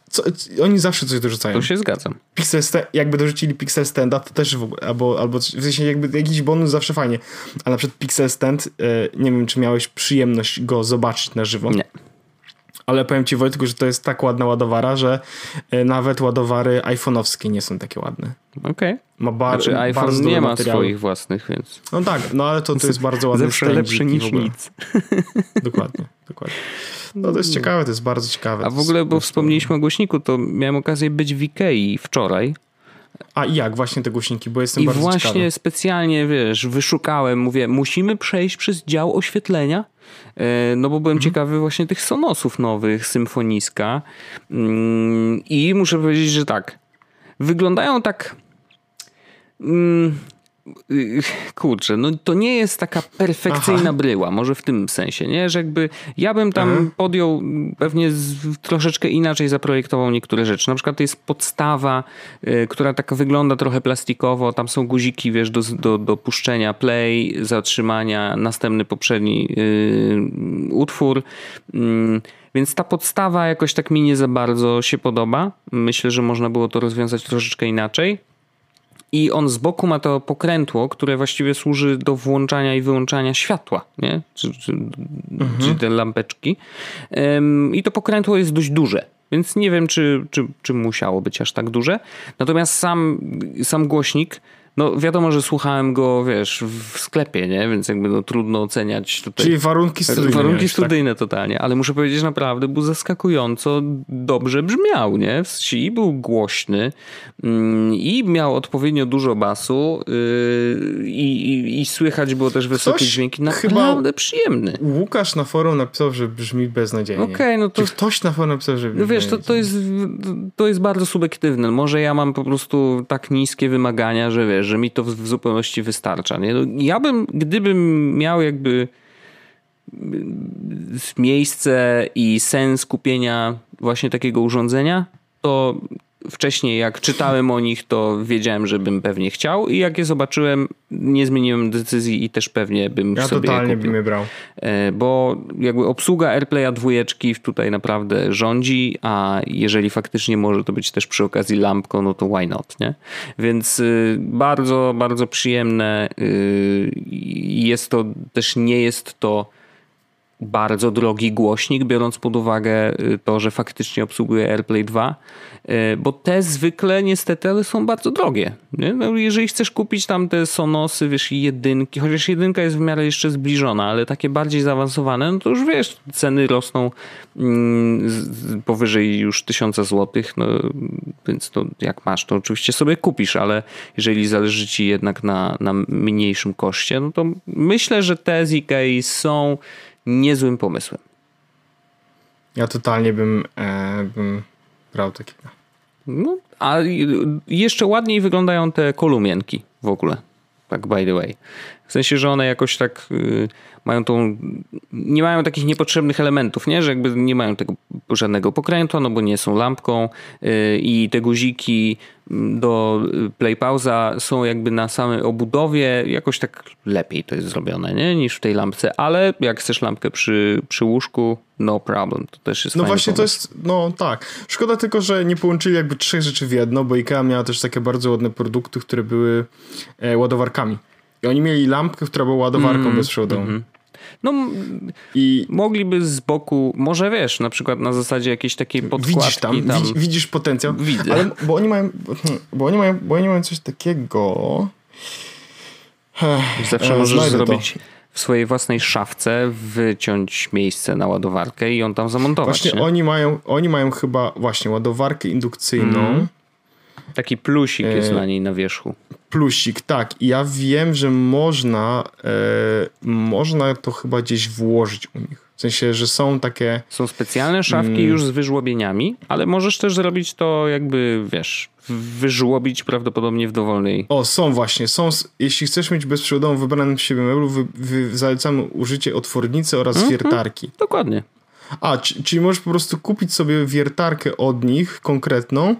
co, oni zawsze coś dorzucają. To się zgadzam. Pixel jakby dorzucili Pixel Standa, to też w ogóle, albo, albo w sensie jakby jakiś bonus zawsze fajnie. A na przykład Pixel Stand, e, nie wiem, czy miałeś przyjemność go zobaczyć na żywo. Nie. Ale powiem ci Wojtku, że to jest tak ładna ładowara, że e, nawet ładowary iPhone'owskie nie są takie ładne. Okej. Okay. Ma bar- znaczy iPhone nie ma materiały. swoich własnych, więc... No tak, no ale to, to jest bardzo ładny Zawsze lepszy niż nic. *laughs* Dokładnie, dokładnie. No to jest ciekawe, to jest bardzo ciekawe. A w ogóle, bo wspomnieliśmy o głośniku, to miałem okazję być w Ikei wczoraj. A jak właśnie te głośniki, bo jestem I bardzo właśnie ciekawy. specjalnie, wiesz, wyszukałem, mówię, musimy przejść przez dział oświetlenia, e, no bo byłem mhm. ciekawy właśnie tych Sonosów nowych, Symfoniska mm, i muszę powiedzieć, że tak, wyglądają tak mm, kurczę, no to nie jest taka perfekcyjna Aha. bryła, może w tym sensie, nie? Że jakby ja bym tam Aha. podjął, pewnie z, troszeczkę inaczej zaprojektował niektóre rzeczy. Na przykład to jest podstawa, y, która taka wygląda trochę plastikowo, tam są guziki, wiesz, do, do, do puszczenia play, zatrzymania, następny poprzedni y, utwór. Y, więc ta podstawa jakoś tak mi nie za bardzo się podoba. Myślę, że można było to rozwiązać troszeczkę inaczej i on z boku ma to pokrętło, które właściwie służy do włączania i wyłączania światła, nie? Czy, czy, mhm. czy te lampeczki. I to pokrętło jest dość duże. Więc nie wiem, czy, czy, czy musiało być aż tak duże. Natomiast sam, sam głośnik no wiadomo, że słuchałem go, wiesz, w sklepie, nie? Więc jakby no, trudno oceniać tutaj. Czyli warunki studyjne. Warunki tak? studyjne tak? totalnie, ale muszę powiedzieć naprawdę był zaskakująco dobrze brzmiał, nie? I był głośny mm, i miał odpowiednio dużo basu yy, i, i, słychać było też wysokie Ktoś dźwięki. Naprawdę przyjemny. Łukasz na forum napisał, że brzmi beznadziejnie. Okej, okay, no to... Czy ktoś na forum napisał, że brzmi No wiesz, to, to, jest, to jest bardzo subiektywne. Może ja mam po prostu tak niskie wymagania, że wiesz, że mi to w, zupełności wystarcza. Nie? No, ja bym, gdybym miał jakby miejsce i sens kupienia właśnie takiego urządzenia, to wcześniej jak czytałem o nich, to wiedziałem, że bym pewnie chciał i jak je zobaczyłem, nie zmieniłem decyzji i też pewnie bym ja sobie totalnie kupił. bym je brał. E, bo jakby obsługa AirPlaya dwójeczki tutaj naprawdę rządzi, a jeżeli faktycznie może to być też przy okazji lampką, no to why not, nie? Więc y, bardzo, bardzo przyjemne y, jest to, też nie jest to bardzo drogi głośnik, biorąc pod uwagę y, to, że faktycznie obsługuje AirPlay 2, y, bo te zwykle niestety ale są bardzo drogie. No, jeżeli chcesz kupić tam te Sonosy, wiesz, jedynki, chociaż jedynka jest w miarę jeszcze zbliżona, ale takie bardziej zaawansowane, no to już wiesz, ceny rosną mm, powyżej już tysiąca złotych, no więc to jak masz, to oczywiście sobie kupisz, ale jeżeli zależy ci jednak na, na mniejszym koszcie, no to myślę, że te z Ikei są niezłym pomysłem. Ja totalnie bym, e, bym brał takiego. No, a jeszcze ładniej wyglądają te kolumienki w ogóle. Tak by the way. W sensie, że one jakoś tak y, mają tą. Nie mają takich niepotrzebnych elementów, nie? Że jakby nie mają tego żadnego pokrętła, no bo nie są lampką y, i te guziki mm, do play pauza są jakby na samej obudowie. Jakoś tak lepiej to jest zrobione, nie? Niż w tej lampce, ale jak chcesz lampkę przy, przy łóżku, no problem. To też jest No właśnie pomysł. to jest, no tak. Szkoda tylko, że nie połączyli jakby trzech rzeczy w jedno, bo IKEA miała też takie bardzo ładne produkty, które były e, ładowarkami. I oni mieli lampkę, która była ładowarką mm, bezprzewodową. Mm -hmm. No, I mogliby z boku, może wiesz, na przykład na zasadzie jakiejś takiej podkładki. Widzisz tam, tam. Widz, widzisz potencjał. Widzę. Ale, bo oni mają, bo oni mają, bo oni mają coś takiego. Zawsze e, możesz zrobić to. w swojej własnej szafce, wyciąć miejsce na ładowarkę i ją tam zamontować. Właśnie oni mają, oni mają chyba właśnie ładowarkę indukcyjną. Mm. Taki plusik e... jest na niej na wierzchu plusik, tak. I ja wiem, że można, e, można to chyba gdzieś włożyć u nich. W sensie, że są takie. Są specjalne szafki mm. już z wyżłobieniami, ale możesz też zrobić to jakby, wiesz, wyżłobić prawdopodobnie w dowolnej. O, są właśnie. Są, jeśli chcesz mieć bezprzewodową wybraną w siebie meblu, wy, wy, zalecamy użycie otwornicy oraz mm -hmm. wiertarki. Dokładnie. A, czyli możesz po prostu kupić sobie wiertarkę od nich konkretną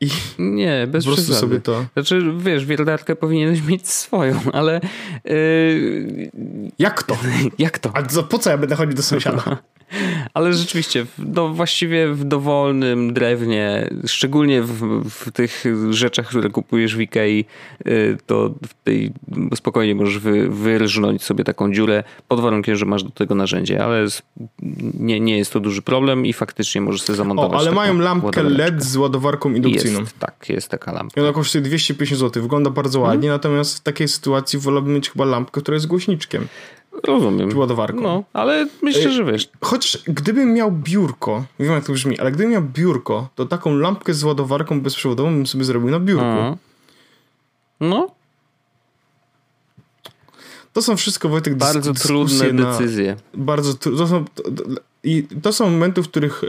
i nie, bez po prostu sobie to. Znaczy, wiesz, wiertarkę powinieneś mieć swoją, ale. Yy... Jak to? *laughs* Jak to? A co, po co ja będę chodzić do sąsiada? *laughs* Ale rzeczywiście, no właściwie w dowolnym drewnie, szczególnie w, w, tych rzeczach, które kupujesz w Ikei, y, to w tej spokojnie możesz wy, wyrżnąć sobie taką dziurę pod warunkiem, że masz do tego narzędzie, ale nie, nie jest to duży problem i faktycznie możesz sobie zamontować. O, ale mają lampkę LED z ładowarką indukcyjną. Jest, tak, jest taka lampka. I ona kosztuje 250 zł, wygląda bardzo ładnie, hmm. natomiast w takiej sytuacji wolałbym mieć chyba lampkę, która jest głośniczkiem. Rozumiem. Ładowarką. No, ale myślę, że wiesz. Chociaż gdybym miał biurko, nie wiem jak to brzmi, ale gdybym miał biurko, to taką lampkę z ładowarką bezprzewodową bym sobie zrobił na biurku. Aha. No. To są wszystko, Wojtek, Bardzo trudne decyzje. Na, bardzo to są, to, I to są momenty, w których y,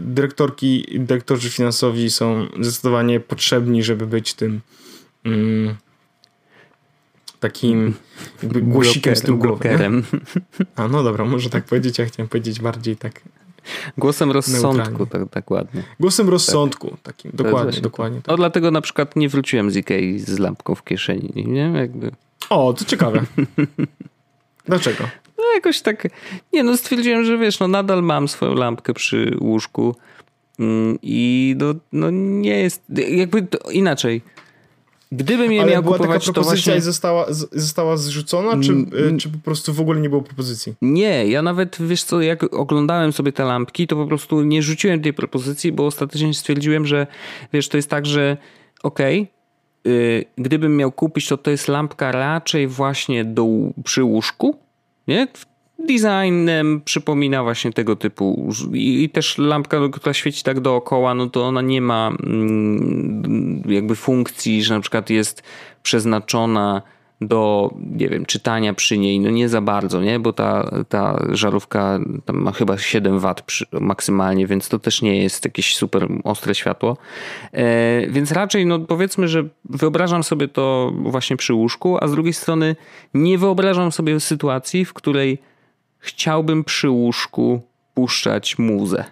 dyrektorki i dyrektorzy finansowi są zdecydowanie potrzebni, żeby być tym mm, takim jakby głosikiem z tyłu głowy. A no dobra, może tak powiedzieć, ja chciałem powiedzieć bardziej tak Głosem rozsądku, tak, tak ładnie. Głosem rozsądku, tak. takim, dokładnie, dokładnie. Tak. No dlatego na przykład nie wróciłem z Ikei z lampką w kieszeni, nie? Jakby... O, to ciekawe. *laughs* Dlaczego? No jakoś tak, nie no stwierdziłem, że wiesz, no nadal mam swoją lampkę przy łóżku mm, i no, no nie jest, jakby inaczej, Gdybym je Ale miał była kupować, taka propozycja właśnie... i została, została zrzucona, czy, mm, czy po prostu w ogóle nie było propozycji? Nie, ja nawet, wiesz co, jak oglądałem sobie te lampki, to po prostu nie rzuciłem tej propozycji, bo ostatecznie stwierdziłem, że wiesz, to jest tak, że okej, okay, gdybym miał kupić, to to jest lampka raczej właśnie do, przy łóżku, nie? designem przypomina właśnie tego typu. I, też lampka, która świeci tak dookoła, no to ona nie ma mm, jakby funkcji, że na przykład jest przeznaczona do, nie wiem, czytania przy niej, no nie za bardzo, nie? Bo ta, ta żarówka tam ma chyba 7 W przy, maksymalnie, więc to też nie jest jakieś super ostre światło. E, więc raczej, no powiedzmy, że wyobrażam sobie to właśnie przy łóżku, a z drugiej strony nie wyobrażam sobie sytuacji, w której chciałbym przy łóżku puszczać muzę.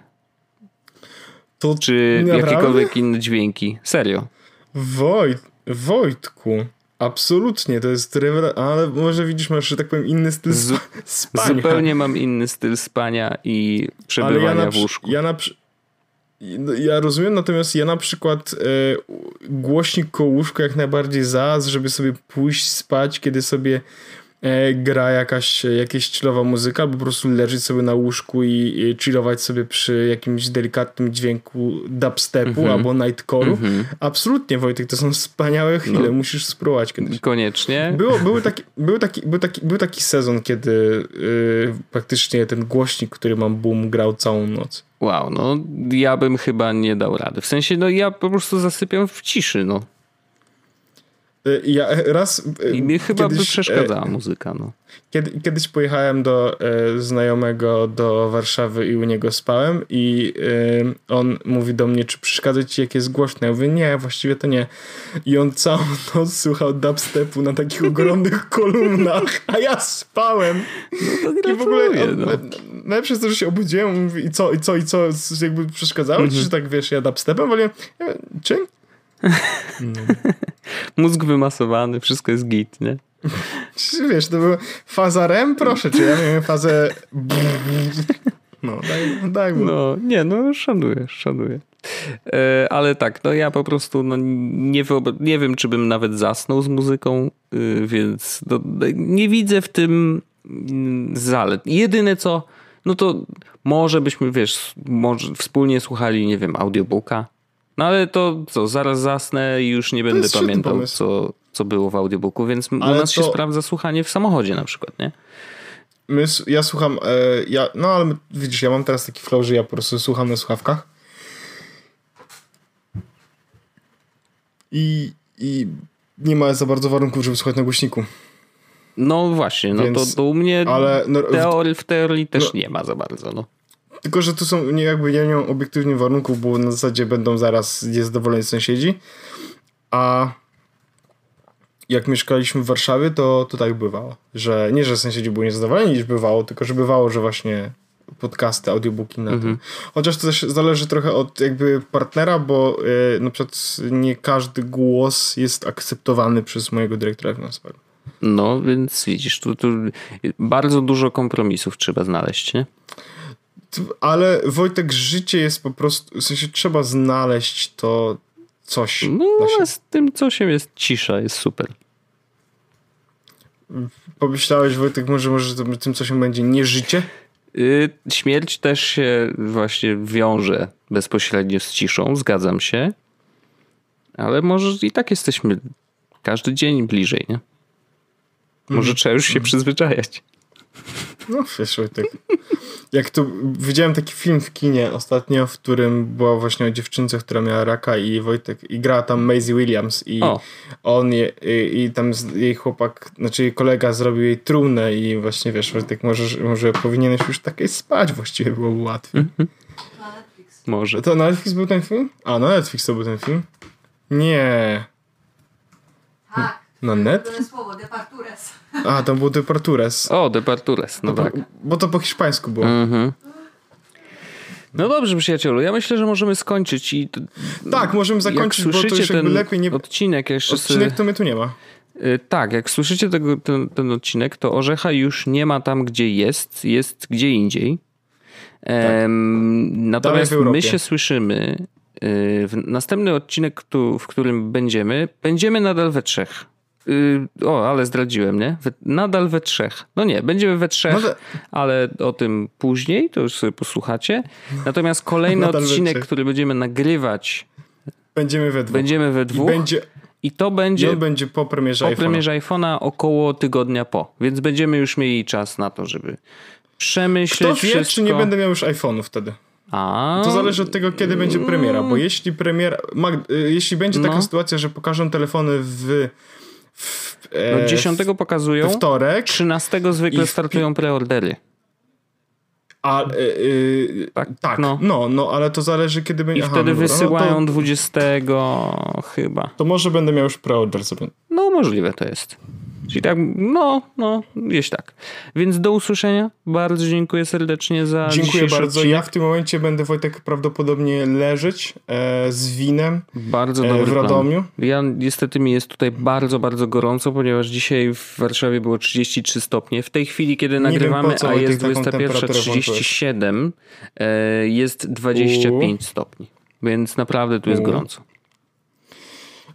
To Czy naprawdę? jakiekolwiek inne dźwięki. Serio. Wojt, Wojtku, absolutnie, to jest ale może widzisz, masz, że tak powiem, inny styl spania. Zupełnie mam inny styl spania i przebywania ja w łóżku. Ja, na, ja rozumiem, natomiast ja na przykład e, głośnik koło łóżka jak najbardziej za, żeby sobie pójść spać, kiedy sobie gra jakaś, jakaś chillowa muzyka, albo po prostu leżeć sobie na łóżku i, chillować sobie przy jakimś delikatnym dźwięku dubstepu mm -hmm. albo nightcore'u. Mm -hmm. Absolutnie, Wojtek, to są wspaniałe chwile, no. musisz spróbować kiedyś. Koniecznie. Było, były *laughs* taki, był, taki, był, taki, był taki sezon, kiedy yy, praktycznie ten głośnik, który mam boom, grał całą noc. Wow, no ja bym chyba nie dał rady. W sensie, no ja po prostu zasypiam w ciszy, no. Y, ja raz. Y, I mi chyba kiedyś, by przeszkadzała e, muzyka. No. Kiedy, kiedyś pojechałem do e, znajomego do Warszawy i u niego spałem, i e, on mówi do mnie, czy przeszkadza ci, jak jest głośno. Ja mówię, nie, właściwie to nie. I on całą noc słuchał dubstepu na takich ogromnych *laughs* kolumnach, a ja spałem. No to I w ogóle no. najlepsze jest to, że się obudziłem i co, i co, i co, jakby przeszkadzało ci, mhm. że tak wiesz, ja dubstepem, ale ja, czym? No. *laughs* Mózg wymasowany, wszystko jest git, nie? *laughs* Wiesz, to była faza REM, proszę, czy ja miałem fazę... No, daj, daj mu. No, nie, no szanuję, szanuję. E, ale tak, no ja po prostu no, nie, nie wiem, czy bym nawet zasnął z muzyką, y, więc no, nie widzę w tym mm, zalet. Jedyne co, no to może byśmy, wiesz, może wspólnie słuchali, nie wiem, audiobooka, no ale to co, zaraz zasnę i już nie będę pamiętał, co, co było w audiobooku, więc ale u nas to... się sprawdza słuchanie w samochodzie na przykład, nie? My, ja słucham, e, ja, no ale widzisz, ja mam teraz taki flow, że ja po prostu słucham na słuchawkach. I, i nie ma za bardzo warunków, żeby słuchać na głośniku. No właśnie, no Więc, to, to u mnie ale, no, teorii, w teorii też no, nie ma za bardzo. No. Tylko, że tu są nie, jakby nie mają obiektywnie warunków, bo na zasadzie będą zaraz niezadowoleni sąsiedzi. A jak mieszkaliśmy w Warszawie, to, to tak bywało. Że nie, że sąsiedzi byli niezadowoleni, niż bywało, tylko że bywało, że właśnie podcasty, audiobooki na mhm. tym. Chociaż to też zależy trochę od jakby partnera, bo yy, na przykład nie każdy głos jest akceptowany przez mojego dyrektora finansowego. No, więc widzisz, tu, tu bardzo dużo kompromisów trzeba znaleźć, nie? Ale Wojtek, życie jest po prostu, w sensie trzeba znaleźć to coś. No, z tym cosiem jest cisza, jest super. Pomyślałeś, Wojtek, może, może tym cosiem będzie nie życie? Yy, śmierć też się właśnie wiąże bezpośrednio z ciszą, zgadzam się. Ale może i tak jesteśmy każdy dzień bliżej, nie? Może mm. trzeba już się przyzwyczajać. No wiesz, tak. Jak tu widziałem taki film w kinie ostatnio, w którym była właśnie o dziewczynce, która miała raka i Wojtek i grała tam Maisie Williams i o. on je, i, i, tam jej chłopak, znaczy jej kolega zrobił jej trumnę i właśnie wiesz, Wojtek, może, może powinieneś już takiej spać właściwie byłoby łatwiej. Mm -hmm. Na Netflix. Może. To na Netflix był ten film? A, na Netflix to był ten film? Nie. Tak. Na Netflix? słowo, departures. A, to był Departures. O, Departures, no, no tak. Bo to po hiszpańsku było. Mhm. No dobrze, przyjacielu, ja myślę, że możemy skończyć i... Tak, możemy zakończyć, bo to już ten lepiej nie... odcinek jeszcze... Odcinek to mnie tu nie ma. Y, tak, jak słyszycie tego, ten, ten, odcinek, to Orzecha już nie ma tam, gdzie jest, jest gdzie indziej. Tak. natomiast my się słyszymy y, w następny odcinek, w którym będziemy, będziemy nadal we trzech. Yy, o, ale zdradziłem, nie? nadal we trzech. No nie, będziemy we trzech, no ale o tym później, to już sobie posłuchacie. Natomiast kolejny odcinek, który będziemy nagrywać. Będziemy we dwóch. Będziemy we dwóch. I, będzie, i to będzie. I on będzie po premierze po premierze iPhone'a około tygodnia po. Więc będziemy już mieli czas na to, żeby przemyśleć. Kto wie, wszystko. czy nie będę miał już iPhone'u wtedy? A... To zależy od tego, kiedy będzie premiera, bo jeśli premiera, y, jeśli będzie taka no. sytuacja, że pokażą telefony w w, e, no 10 pokazują. Wtorek. 13 zwykle startują preordery. A, e, e, tak, tak no. no. no, ale to zależy kiedy będzie. I Aha, wtedy no, wysyłają no to, 20 chyba. To może będę miał już preorder sobie. No, możliwe to jest. Czyli tak, no, no, gdzieś tak. Więc do usłyszenia. Bardzo dziękuję serdecznie za Dziękuję bardzo. Odcinek. Ja w tym momencie będę, Wojtek, prawdopodobnie leżeć e, z winem bardzo e, w Radomiu. Plan. Ja niestety mi jest tutaj bardzo, bardzo gorąco, ponieważ dzisiaj w Warszawie było 33 stopnie. W tej chwili, kiedy nagrywamy, a jest 21.37, e, jest 25 U. stopni. Więc naprawdę tu jest U. gorąco.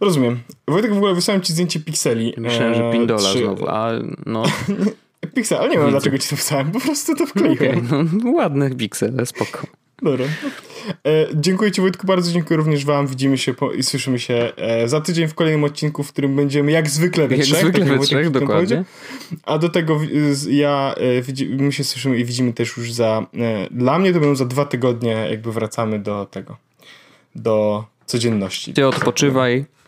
Rozumiem. Wojtek, w ogóle wysłałem ci zdjęcie pikseli. Myślałem, że Pindola czy... znowu, a no... *laughs* Piksel, ale nie wiem dlaczego ci to wysłałem, po prostu to wkleiłem. Okay, no, ładne piksele, spoko. Dobra. E, dziękuję Ci Wojtku bardzo, dziękuję również Wam. Widzimy się po, i słyszymy się e, za tydzień w kolejnym odcinku, w którym będziemy jak zwykle we jak trzech. Zwykle tak we trzech, dokładnie. A do tego ja, e, my się słyszymy i widzimy też już za, e, dla mnie to będą za dwa tygodnie, jakby wracamy do tego, do codzienności. Ty odpoczywaj, E,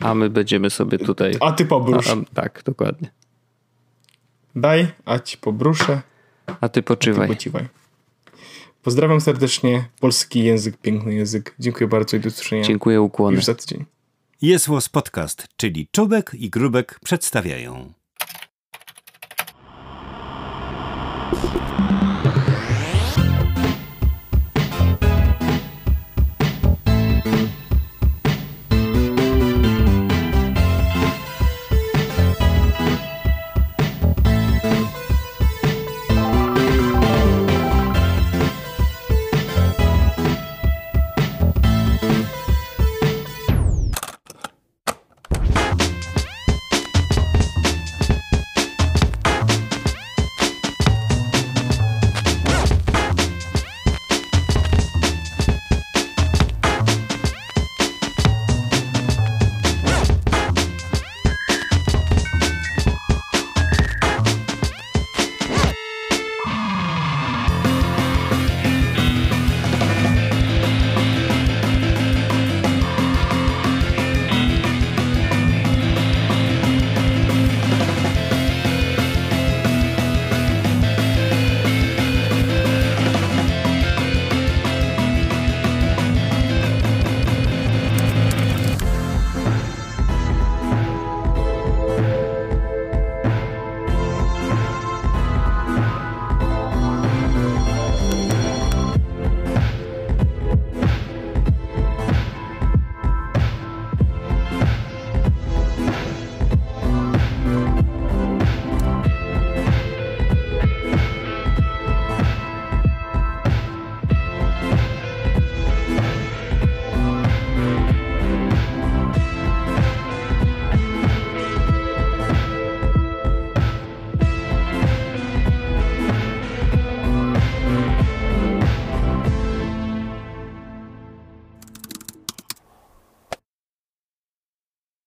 a my będziemy sobie tutaj. A ty pobrusz. A, a, tak, dokładnie. Daj, a ci pobruszę. A ty poczywaj. A ty Pozdrawiam serdecznie. Polski język, piękny język. Dziękuję bardzo i do usłyszenia. Dziękuję, ukłony. Już za tydzień. Jest Podcast, czyli Czubek i Grubek przedstawiają.